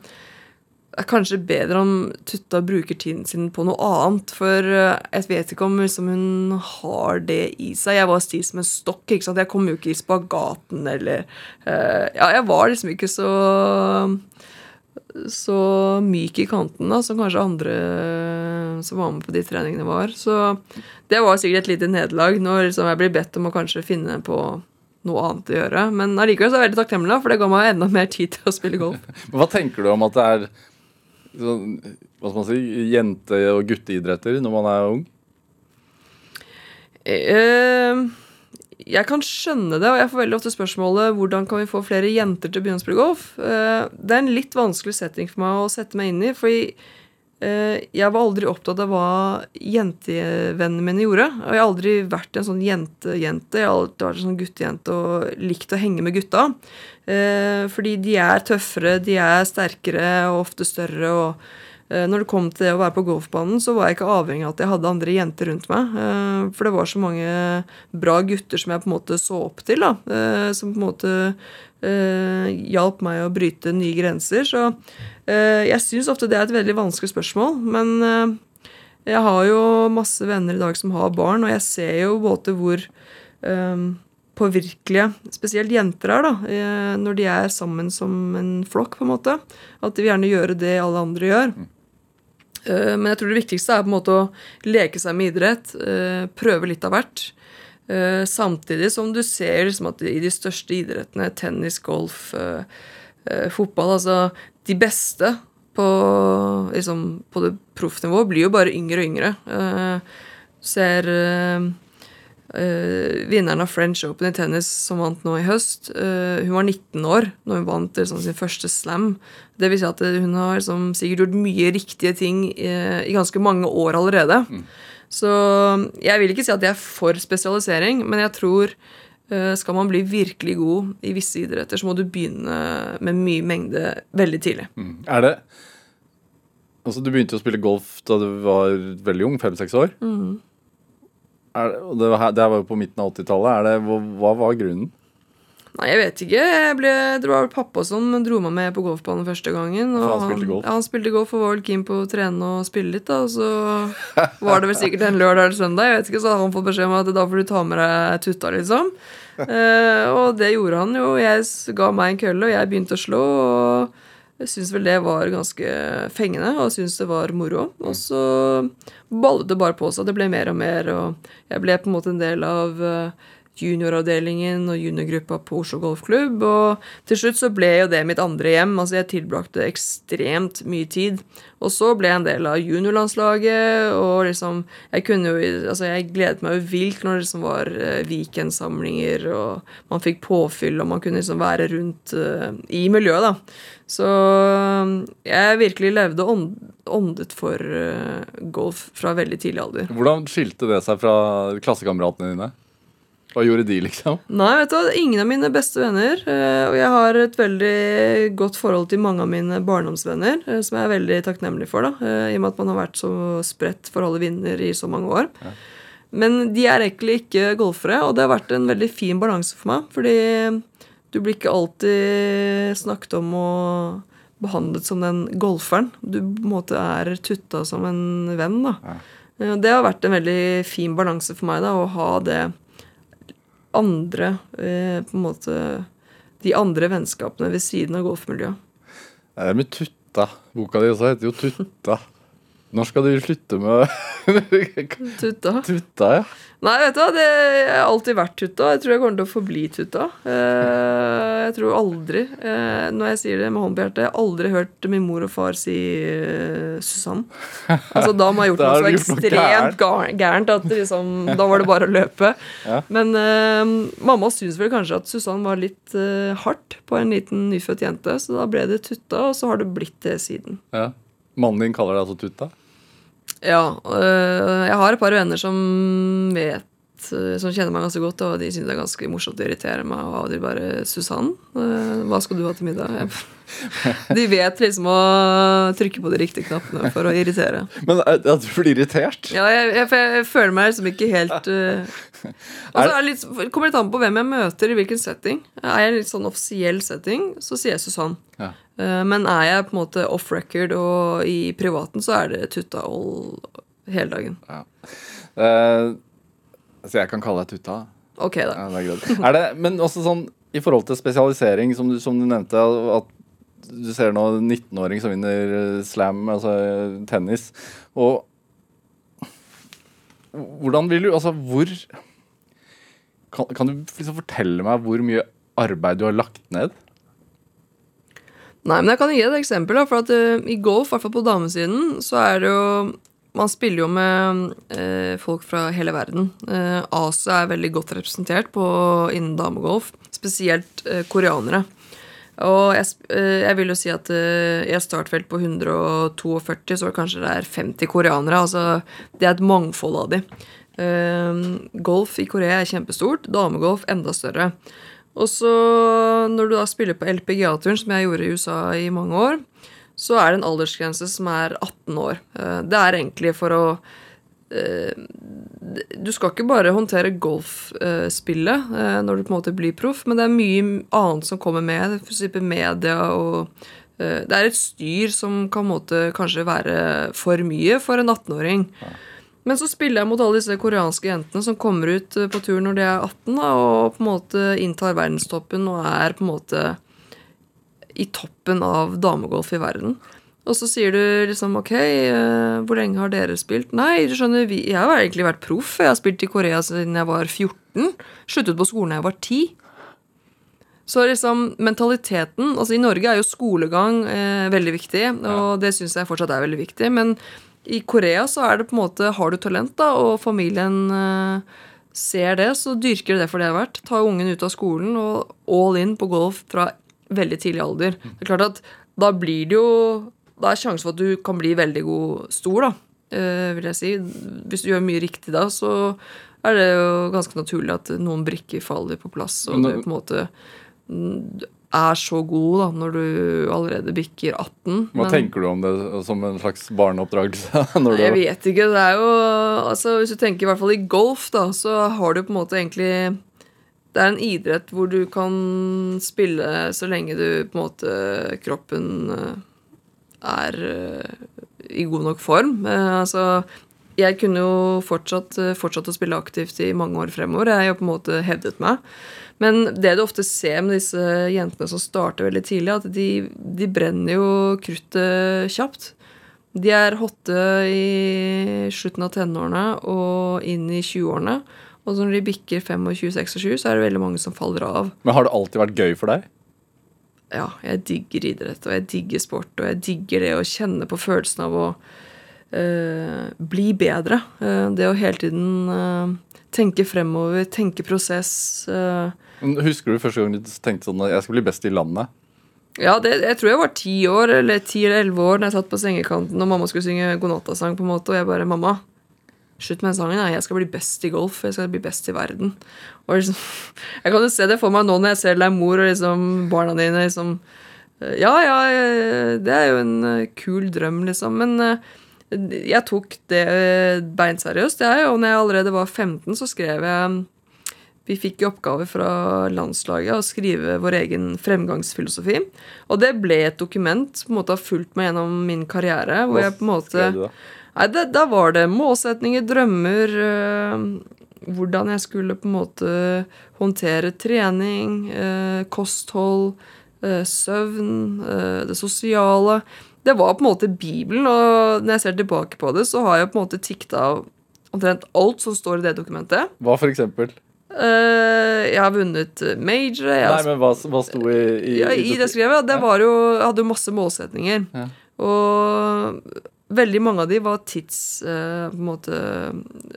er kanskje bedre om Tutta bruker tiden sin på noe annet. For eh, jeg vet ikke om liksom, hun har det i seg. Jeg var stiv som en stokk. ikke sant? Jeg kom jo ikke i spagaten eller uh, Ja, jeg var liksom ikke så så myk i kanten da, som kanskje andre som var med på de treningene var. Så det var sikkert et lite nederlag når liksom jeg blir bedt om å kanskje finne på noe annet å gjøre. Men allikevel er jeg veldig takknemlig, for det ga meg enda mer tid til å spille golf. Hva tenker du om at det er sånn, hva skal man si, jente- og gutteidretter når man er ung? Eh, jeg kan skjønne det, og jeg får veldig ofte spørsmålet hvordan kan vi få flere jenter til å begynne å spille golf. Eh, det er en litt vanskelig setting for meg å sette meg inn i, fordi jeg var aldri opptatt av hva jentevennene mine gjorde. Og jeg har aldri vært en sånn jente-jente. Jeg har alltid vært en sånn guttejente og likt å henge med gutta. Eh, fordi de er tøffere, de er sterkere og ofte større. og Eh, Når det kom til det å være på golfbanen, så var jeg ikke avhengig av at jeg hadde andre jenter rundt meg. eh, For det var så mange bra gutter som jeg på en måte så opp til, da. eh, Som på en måte eh, hjalp meg å bryte nye grenser. Så eh, jeg syns ofte det er et veldig vanskelig spørsmål. Men eh, jeg har jo masse venner i dag som har barn, og jeg ser jo både hvor eh, påvirkelige spesielt jenter er, da, eh, når de er sammen som en flokk, på en måte. At de vil gjerne gjøre det alle andre gjør. Eh, Men jeg tror det viktigste er på en måte å leke seg med idrett. eh, Prøve litt av hvert. Eh, Samtidig som du ser liksom at i de største idrettene, tennis, golf, fotball Altså de beste på, liksom, på det proffnivået blir jo bare yngre og yngre. Ser eh, vinneren av French Open i tennis som vant nå i høst. uh, hun var 19 år når hun vant liksom, sin første slam. Det vil si at hun har liksom, sikkert gjort mye riktige ting i, i ganske mange år allerede. Så jeg vil ikke si at jeg er for spesialisering, men jeg tror uh, skal man bli virkelig god i visse idretter, så må du begynne med mye mengde veldig tidlig. Er det Altså, Du begynte å spille golf da du var veldig ung, fem-seks år. Er det, her- det her var jo på midten av 80-tallet. Er Hva, hva var grunnen? Nei, jeg vet ikke. Jeg ble, det var pappa som dro meg med på golfbanen første gangen. Og han spilte golf? Ja, han spilte golf og var vel keen på å trene og spille litt. da Og så var det vel sikkert en lørdag eller søndag. Jeg vet ikke, Så hadde han fått beskjed om at da får du ta med deg tutta, liksom. Eh, og det gjorde han jo. Jeg ga meg en kølle, og jeg begynte å slå. Og jeg syns vel det var ganske fengende, og syntes det var moro. Og så ballet det bare på seg. Det ble mer og mer, og jeg ble på en måte en del av eh, junioravdelingen og juniorgruppa på Oslo Golfklubb. Og til slutt så ble jo det mitt andre hjem. Altså jeg tilbrakte ekstremt mye tid. Og så ble jeg en del av juniorlandslaget, og liksom Jeg kunne jo Altså jeg gledet meg jo vilt når det liksom var eh, weekendsamlinger, og man fikk påfyll, og man kunne liksom være rundt uh, i miljøet, da. Så eh, jeg virkelig levde ånd, åndet for uh, golf fra veldig tidlig alder. Hvordan skilte det seg fra klassekameratene dine? Hva gjorde de, liksom? Nei, vet du ingen av mine beste venner. eh, Og jeg har et veldig godt forhold til mange av mine barndomsvenner, eh, som jeg er veldig takknemlig for, da, eh, i og med at man har vært så spredt for alle vinner i så mange år. Men de er egentlig ikke golfere, og det har vært en veldig fin balanse for meg. Fordi du blir ikke alltid snakket om og behandlet som den golferen. Du på en måte er tutta som en venn, da. Ja. Det har vært en veldig fin balanse for meg, da, å ha det andre eh, på en måte De andre vennskapene ved siden av golfmiljøet. Det er med Tutta. Boka di også heter jo Tutta. Når skal du slutte med Tutta. tutta, ja? Nei, vet du hva, det, har alltid vært tutta. Jeg tror jeg kommer til å forbli tutta. Eh, jeg tror aldri, eh, når jeg sier det med hånden på hjertet, jeg har aldri hørt min mor og far si eh, Susann. Altså, da må jeg ha gjort noe så ekstremt gærent at liksom, da var det bare å løpe. Ja. Men uh, mamma syns vel kanskje at Susann var litt uh, hardt på en liten nyfødt jente, så da ble det tutta, og så har det blitt det siden. ja. Mannen din kaller deg altså tutta? Ja, øh, jeg har et par venner som vet øh, Som kjenner meg ganske godt, og de syns det er ganske morsomt å irritere meg. Og de bare 'Susann, øh, hva skal du ha til middag?' De vet liksom å trykke på de riktige knappene for å irritere. Men eh, at du blir irritert? Ja, jeg, jeg, jeg føler meg liksom ikke helt øh, er det litt, Kommer litt an på hvem jeg møter, i hvilken setting. Er jeg i en litt sånn offisiell setting, så sier jeg Susann. Ja. Eh, Men er jeg på en måte off record og i privaten, så er det tutta all hele dagen. Eh, så jeg kan kalle deg tutta? Ok, da. Ja, det er. Er det, men også sånn i forhold til spesialisering, som du, som du nevnte, at du ser nå en 19-åring som vinner eh, slam, altså tennis, og hvordan vil du Altså, hvor Kan, kan du liksom fortelle meg hvor mye arbeid du har lagt ned? Nei, men jeg kan gi et eksempel. Da, for at uh, I golf, i hvert fall på damesiden, så er det jo Man spiller jo med uh, folk fra hele verden. Uh, Asia er veldig godt representert på, innen damegolf. Spesielt koreanere. Og jeg, jeg vil jo si at i et startfelt på 142, så kanskje det er 50 koreanere. Altså, det er et mangfold av de. Golf i Korea er kjempestort. Damegolf enda større. Og så når du da spiller på LPGA-turen, som jeg gjorde i USA i mange år, så er det en aldersgrense som er 18 år. Eh, Det er egentlig for å eh, Du skal ikke bare håndtere golfspillet eh, når du på en måte blir proff, men det er mye annet som kommer med. For media og Det er et styr som kan måte kanskje være for mye for en 18-åring. Men så spiller jeg mot alle disse koreanske jentene som kommer ut eh, på tur når de er 18, da, og på en måte inntar verdenstoppen og er på en måte i toppen av damegolf i verden. Og så sier du liksom OK, eh, hvor lenge har dere spilt? Nei, du skjønner, vi, jeg har egentlig vært proff. Jeg har spilt i Korea siden jeg var 14. Sluttet på skolen da jeg var 10. Så liksom mentaliteten altså I Norge er jo skolegang eh, veldig viktig, og det syns jeg fortsatt er veldig viktig. Men i Korea så er det på en måte Har du talent, da, og familien eh, ser det, så dyrker de det for det det er verdt. Ta ungen ut av skolen og all in på golf fra veldig tidlig alder. Det er klart at da blir det jo Da er sjansen for at du kan bli veldig god stor, da, eh, vil jeg si. Hvis du gjør mye riktig da, så er det jo ganske naturlig at noen brikker faller på plass, og det på en måte mm, er så god da, når du allerede bikker 18. Hva men- tenker du om det som en slags barneoppdragelse? Du, jeg vet ikke. Det er jo altså Hvis du tenker i hvert fall i golf, da, så har du på en måte egentlig Det er en idrett hvor du kan spille så lenge du på en måte Kroppen eh, er eh, i god nok form. Eh, Altså jeg kunne jo fortsatt, eh, fortsatt å spille aktivt i mange år fremover. Jeg har jo på en måte hevdet meg. Men det du ofte ser med disse jentene som starter veldig tidlig, at de, de brenner jo kruttet kjapt. De er hotte i slutten av tenårene og inn i 20-årene. Og så når de bikker 25, 26, så er det veldig mange som faller av. Men har det alltid vært gøy for deg? Ja, jeg digger idrett, og jeg digger sport, og jeg digger det å kjenne på følelsen av å bli bedre. Eh, det å hele tiden eh, tenke fremover, tenke prosess. eh, Husker du første gang du tenkte sånn at jeg skal bli best i landet? Ja, det, jeg tror jeg var ti år, eller ti eller elleve år, da jeg satt på sengekanten og mamma skulle synge godnattasang, på en måte, og jeg bare 'Mamma, slutt med den sangen. Jeg skal bli best i golf. Jeg skal bli best i verden.' Og liksom, Jeg kan jo se det for meg nå når jeg ser deg mor og liksom barna dine liksom Ja, ja, eh, det er jo en eh, kul drøm, liksom, men eh, jeg tok det eh, beinseriøst. Jeg, og når jeg allerede var 15, så skrev jeg vi fikk i oppgave fra landslaget å skrive vår egen fremgangsfilosofi. Og det ble et dokument på en måte har fulgt meg gjennom min karriere. hvor Hva jeg på en måte... du da? Nei, det, Da var det målsetninger, drømmer øh, Hvordan jeg skulle på en måte håndtere trening, øh, kosthold, øh, søvn, det sosiale. Det var på en måte Bibelen, og når jeg ser tilbake på det, så har jeg på en måte tikta av omtrent alt som står i det dokumentet. Hva for eksempel? Eh, jeg har vunnet major. Har Nei, men hva, hva sto i, i, ja, I det skrevet, det var jo Jeg hadde jo masse målsetninger. Ja. Og veldig mange av de var tids... uh, måte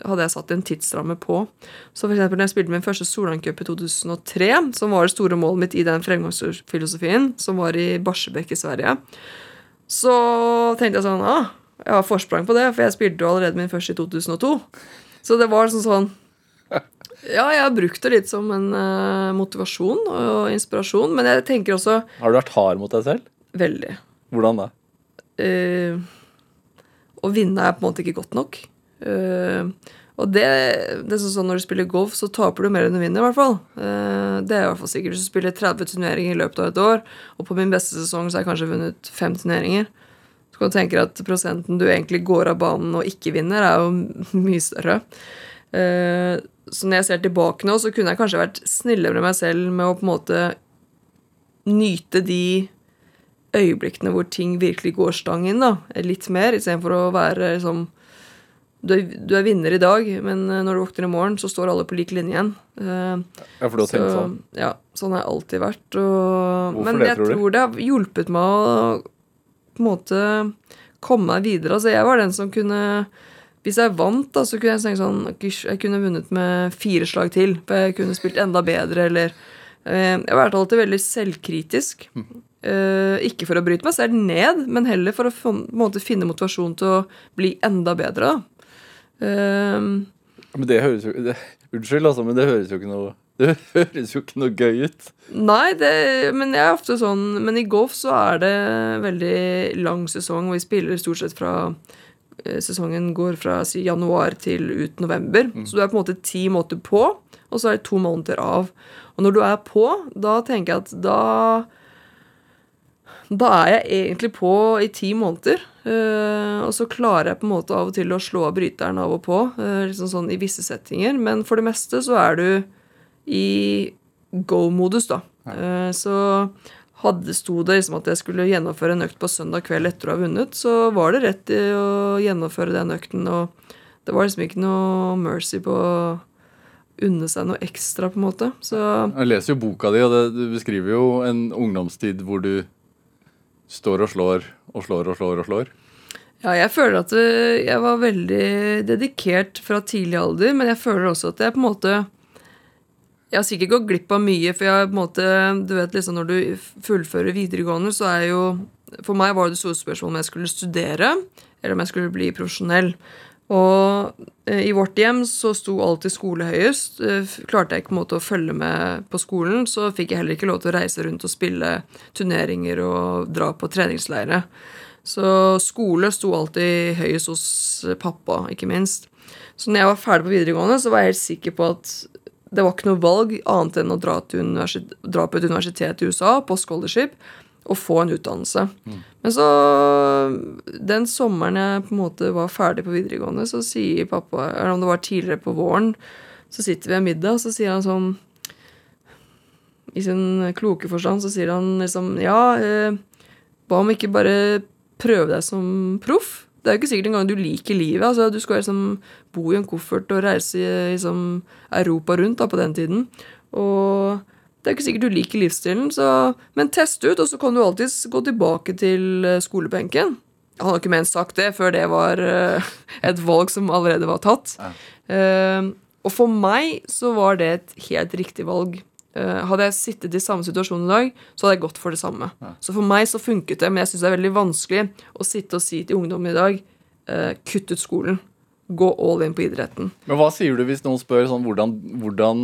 Hadde jeg satt en tidsramme på. Så for eksempel når jeg spilte min første Solancup i 2003, som var det store målet mitt i den fremgangsfilosofien, som var i Barsebekk i Sverige, så tenkte jeg sånn ah, Jeg har forsprang på det, for jeg spilte jo allerede min første i 2002. Så det var sånn sånn Ja, jeg har brukt det litt som en uh, motivasjon og inspirasjon, men jeg tenker også Har du vært hard mot deg selv? veldig Hvordan da? Uh, Å vinne er på en måte ikke godt nok. Eh, og det, det er sånn sånn Når du spiller golf, så taper du mer enn du vinner. i hvert fall. Eh, det er i hvert fall sikkert Hvis du spiller 30 turneringer i løpet av et år, og på min beste sesong så har jeg kanskje vunnet fem turneringer, så kan du tenke deg at prosenten du egentlig går av banen og ikke vinner, er jo mye større. Eh, så når jeg ser tilbake nå, så kunne jeg kanskje vært snillere med meg selv med å på en måte nyte de øyeblikkene hvor ting virkelig går stang inn, da, litt mer, istedenfor å være liksom du er, du er vinner i dag, men eh, når du våkner i morgen, så står alle på lik linje igjen. Eh, Ja, for du har tenkt sånn. Ja, sånn har jeg alltid vært. Og, men det, jeg tror tror det har hjulpet meg å på en måte komme meg videre. Altså, jeg var den som kunne Hvis jeg vant, da, så kunne jeg tenke sånn jeg kunne vunnet med fire slag til. For jeg kunne spilt enda bedre, eller eh, Jeg har vært alltid veldig selvkritisk. Eh, ikke for å bryte meg selv ned, men heller for å finne motivasjon til å bli enda bedre. da. Eh, Men det høres jo det, Unnskyld, altså, men det høres jo ikke noe Det høres jo ikke noe gøy ut. Nei, det, men jeg er ofte sånn Men i golf så er det veldig lang sesong, og vi spiller stort sett fra eh, Sesongen går fra si, januar til ut november. Så du er på en måte ti måneder på, og så er det to måneder av. Og når du er på, da tenker jeg at da Da er jeg egentlig på i ti måneder. eh, og så klarer jeg på en måte av og til å slå av bryteren av og på, eh, liksom sånn i visse settinger. Men for det meste så er du i go-modus, da. Eh, Så hadde sto det liksom at jeg skulle gjennomføre en økt på søndag kveld etter å ha vunnet, så var det rett i å gjennomføre den økten. Og det var liksom ikke noe mercy på å unne seg noe ekstra, på en måte. Så Jeg leser jo boka di, og det, du beskriver jo en ungdomstid hvor du står og slår og slår og slår og slår. ja, jeg føler at eh, jeg var veldig dedikert fra tidlig alder, men jeg føler også at jeg på en måte Jeg har sikkert gått glipp av mye, for jeg på en måte Du vet liksom når du fullfører videregående, så er jo For meg var det store spørsmålet om jeg skulle studere, eller om jeg skulle bli profesjonell. Og eh, i vårt hjem så sto alltid skole høyest. Eh, Klarte jeg ikke på en måte å følge med på skolen, så fikk jeg heller ikke lov til å reise rundt og spille turneringer og dra på treningsleire. Så skole sto alltid høyest hos pappa, ikke minst. Så når jeg var ferdig på videregående, så var jeg helt sikker på at det var ikke noe valg annet enn å dra, dra på et universitet i USA på scholarship og få en utdannelse. Men så Den sommeren jeg på en måte var ferdig på videregående, så sier pappa Eller om det var tidligere på våren, så sitter vi ved middag, og så sier han sånn I sin kloke forstand så sier han liksom Ja, eh, hva om ikke bare prøve deg som proff? Det er jo ikke sikkert engang du liker livet. altså Du skal liksom bo i en koffert og reise i liksom, Europa rundt da, på den tiden. Og det er ikke sikkert du liker livsstilen, så, men test ut, og så kan du alltids gå tilbake til eh, skolebenken. Han har ikke ment sagt det før det var eh, et valg som allerede var tatt. Ja. og for meg så var det et helt riktig valg. Eh, hadde jeg sittet i samme situasjon i dag, så hadde jeg gått for det samme. Så for meg så funket det, men jeg syns det er veldig vanskelig å sitte og si til ungdom i dag eh, kutt ut skolen. Gå all in på idretten. Men hva sier du hvis noen spør sånn hvordan, hvordan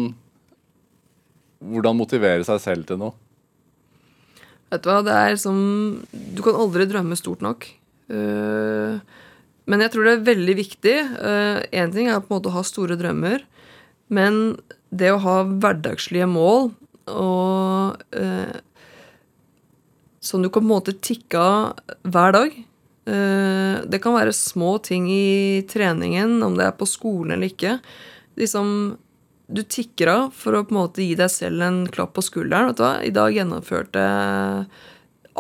Hvordan motivere seg selv til noe? Vet du hva, det er som Du kan aldri drømme stort nok. Eh, men jeg tror det er veldig viktig. Én ting er på en måte å ha store drømmer, men det å ha hverdagslige mål og eh, Som du kan på en måte tikke av hver dag. Eh, det kan være små ting i treningen, om det er på skolen eller ikke. Liksom du tikker av for å på en måte gi deg selv en klapp på skulderen. Vet du hva? I dag gjennomførte jeg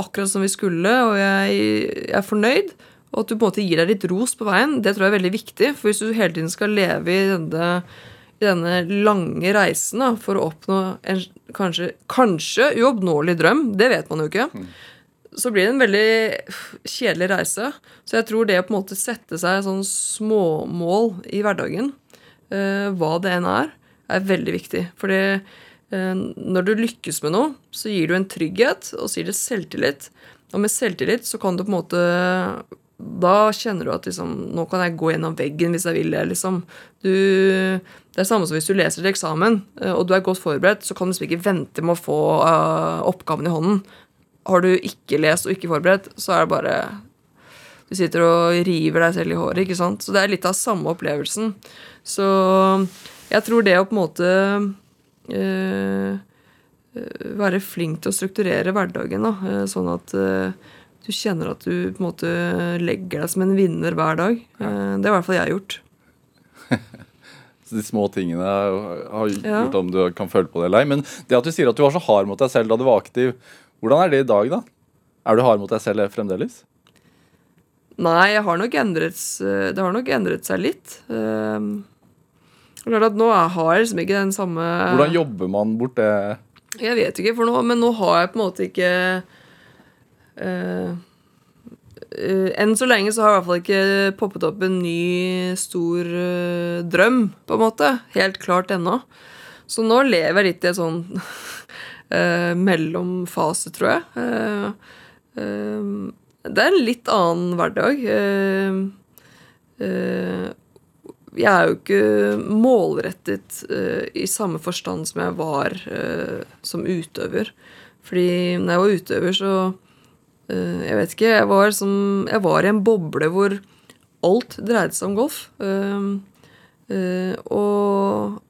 akkurat som vi skulle, og jeg, jeg er fornøyd. Og at du på en måte gir deg litt ros på veien, det tror jeg er veldig viktig. For hvis du hele tiden skal leve i denne, i denne lange reisen da, for å oppnå en kanskje, kanskje uoppnåelig drøm, det vet man jo ikke, så blir det en veldig kjedelig reise. Så jeg tror det å på en måte sette seg sånn småmål i hverdagen, eh, hva det enn er, er veldig viktig. Fordi eh, når du lykkes med noe, så gir du en trygghet, og gir det selvtillit. Og med selvtillit så kan du på en måte da kjenner du at liksom, nå kan jeg gå gjennom veggen hvis jeg vil det. liksom. Du, det er samme som hvis du leser til eksamen eh, og du er godt forberedt, så kan du liksom ikke vente med å få uh, oppgaven i hånden. Har du ikke lest og ikke forberedt, så er det bare Du sitter og river deg selv i håret. ikke sant? Så det er litt av samme opplevelsen. Så jeg tror det å på en måte uh, være flink til å strukturere hverdagen, da, sånn at du kjenner at du på en måte legger deg som en vinner hver dag. Ja. Det har i hvert fall jeg gjort. Så de små tingene har gjort ja. om du kan føle på det eller ei. Men det at du sier at du var så hard mot deg selv da du var aktiv, hvordan er det i dag, da? Er du hard mot deg selv fremdeles? Nei, har endret, det har nok endret seg litt. Klart at nå har jeg liksom ikke den samme Hvordan jobber man bort det? Jeg vet ikke, for nå, men nå har jeg på en måte ikke Uh, enn så lenge så har jeg i hvert fall ikke poppet opp en ny, stor uh, drøm, på en måte. Helt klart ennå. Så nå lever jeg litt i en sånn uh, mellomfase, tror jeg. det er en litt annen hverdag. Jeg er jo ikke målrettet i samme forstand som jeg var som utøver. Fordi når jeg var utøver, så uh, jeg vet ikke. Jeg var, som, jeg var, i en boble hvor alt dreide seg om golf. Og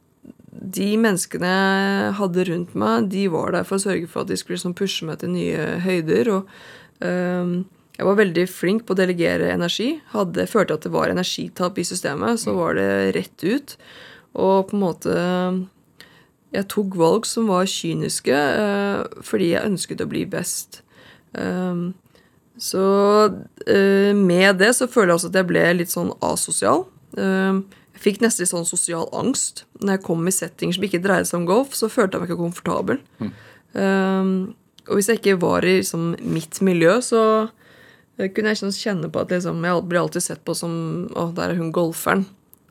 de menneskene jeg hadde rundt meg, de var der for å sørge for at de skulle liksom pushe meg til nye høyder. Og jeg var veldig flink på å delegere energi. Hadde jeg følte at det var energitap i systemet, så var det rett ut. Og på en måte Jeg tok valg som var kyniske fordi jeg ønsket å bli best. Um, så uh, med det så føler jeg også at jeg ble litt sånn asosial. Um, jeg fikk nesten litt sånn sosial angst. Når jeg kom i settinger som ikke dreide seg om golf, så følte jeg meg ikke komfortabel. Mm. Um, og hvis jeg ikke var i liksom, mitt miljø, så kunne jeg kjenne på at liksom, jeg blir alltid sett på som Å, der er hun golferen.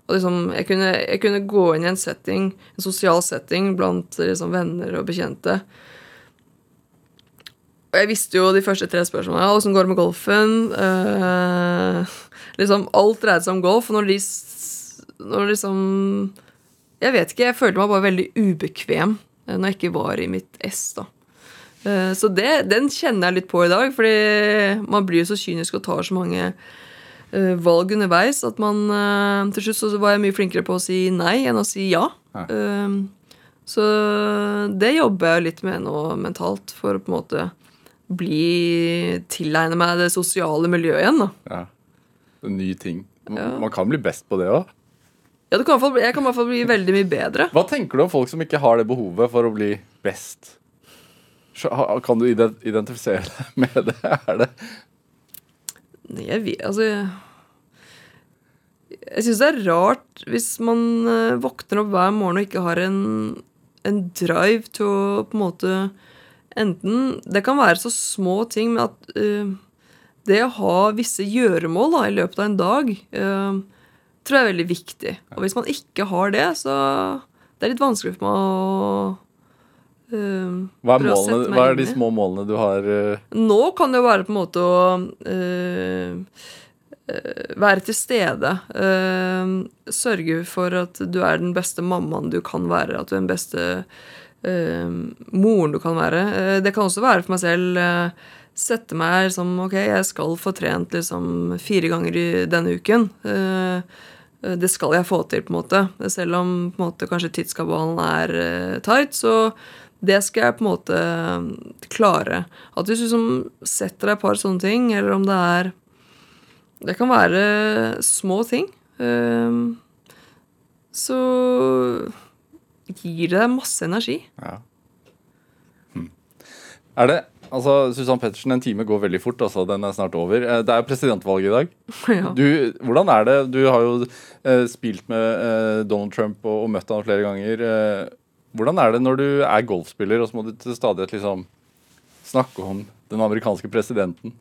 Og liksom, jeg kunne, jeg kunne, gå inn i en setting, en sosial setting blant liksom, venner og bekjente og jeg visste jo de første tre spørsmålene. Åssen går det med golfen? Uh, liksom, alt dreide seg om golf. Og når de når liksom Jeg vet ikke, jeg følte meg bare veldig ubekvem eh, når jeg ikke var i mitt ess. da. Uh, så det, den kjenner jeg litt på i dag, fordi man blir jo så kynisk og tar så mange uh, valg underveis at man Til slutt så var jeg mye flinkere på å si nei enn å si ja. ja. så det jobber jeg litt med nå mentalt, for å på en måte bli Tilegne meg det sosiale miljøet igjen. da. Ja. En ny ting. Man, ja. man kan bli best på det òg. Ja, jeg kan i hvert fall bli veldig mye bedre. Hva tenker du om folk som ikke har det behovet for å bli best? Kan du identifisere deg med det? Er det jeg vet Altså Jeg syns det er rart hvis man eh, våkner opp hver morgen og ikke har en, en drive til å på en måte Enten Det kan være så små ting men at uh, det å ha visse gjøremål da, i løpet av en dag uh, tror jeg er veldig viktig. Og hvis man ikke har det, så det er litt vanskelig for meg å hva, er målene, hva er de små målene du har? Nå kan det jo være på en måte å være til stede. sørge for at du er den beste mammaen du kan være. At du er den beste moren du kan være. Det kan også være for meg selv sette meg som Ok, jeg skal få trent liksom fire ganger i denne uken. det skal jeg få til, på en måte. Selv om på en måte kanskje tidskabalen er tight, så det skal jeg på en måte klare. At hvis du liksom setter deg et par sånne ting, eller om det er Det kan være små ting. så gir det deg masse energi. Ja. Hm. Er det Altså, Susann Pettersen, en time går veldig fort. altså, Den er snart over. Eh, Det er presidentvalg i dag. Ja. Du, hvordan er det? Du har jo eh, spilt med eh, Donald Trump og, og møtt ham flere ganger. Eh, hvordan er det når du er golfspiller, og så må du til stadighet liksom snakke om den amerikanske presidenten?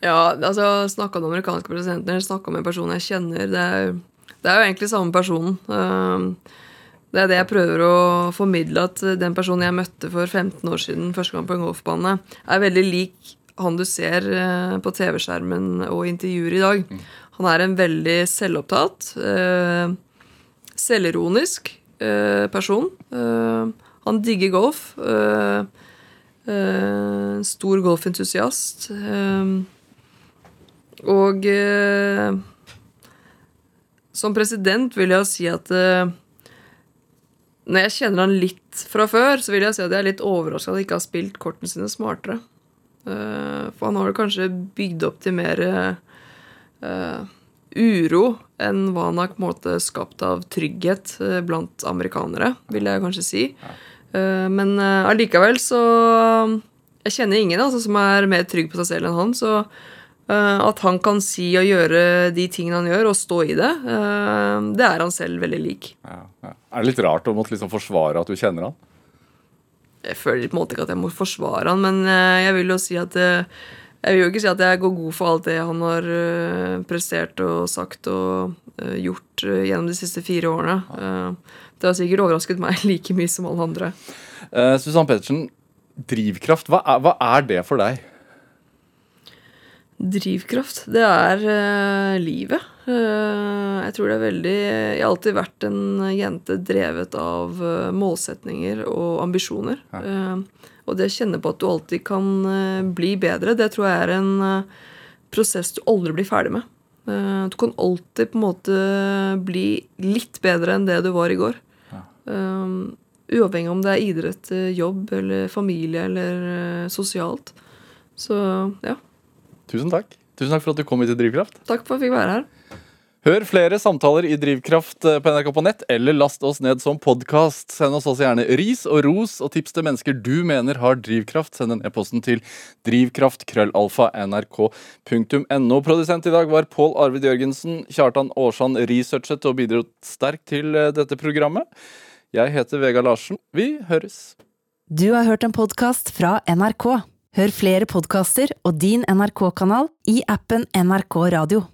Ja, altså snakke om den amerikanske presidenten eller snakke om en person jeg kjenner, det er, det er jo egentlig samme personen. Um, Det er det jeg prøver å formidle, at den personen jeg møtte for 15 år siden, første gang på en golfbane, er veldig lik han du ser eh, på TV-skjermen og intervjuer i dag. Han er en veldig selvopptatt, eh, selvironisk person. Eh, han digger golf. eh, eh, stor golfentusiast. eh, og eh, som president vil jeg si at eh, når jeg kjenner han litt fra før, så vil jeg si at jeg er litt overraska at han ikke har spilt kortene sine smartere. Eh, for han har vel kanskje bygd opp til mer eh, uro enn hva han har på en måte skapt av trygghet eh, blant amerikanere, vil jeg kanskje si. Eh, men eh, allikevel så Jeg kjenner ingen altså, som er mer trygg på seg selv enn han. Så at han kan si og gjøre de tingene han gjør, og stå i det, det er han selv veldig lik. Ja, ja. Er det litt rart å måtte liksom forsvare at du kjenner han? Jeg føler på en måte ikke at jeg må forsvare han, men jeg vil jo si at Jeg vil jo ikke si at jeg går god for alt det han har eh, prestert og sagt og eh, gjort eh, gjennom de siste fire årene. Det har sikkert overrasket meg like mye som alle andre. Uh, Susann Pettersen, drivkraft, hva er, hva er det for deg? Drivkraft, det er uh, livet. Uh, jeg tror det er veldig Jeg har alltid vært en jente drevet av målsetninger og ambisjoner. Eh, og det å kjenne på at du alltid kan eh, bli bedre, det tror jeg er en eh, prosess du aldri blir ferdig med. Eh, du kan alltid på en måte bli litt bedre enn det du var i går. Eh, uavhengig om det er idrett, jobb eller familie eller sosialt. Så ja. Tusen takk. Tusen takk for at du kom hit til Drivkraft. Takk for at jeg fikk være her. Hør flere samtaler i Drivkraft eh, på NRK på nett, eller last oss ned som podkast. Send oss også gjerne ris og ros og tips til mennesker du mener har drivkraft. Send en e-posten til drivkraft.krøllalfa.nrk.no. Produsent i dag var Pål Arvid Jørgensen. Kjartan Aarsand researchet og bidro sterkt til eh, dette programmet. Jeg heter Vegard Larsen. Vi høres. Du har hørt en podkast fra NRK. Hør flere podkaster og din NRK-kanal i appen NRK Radio.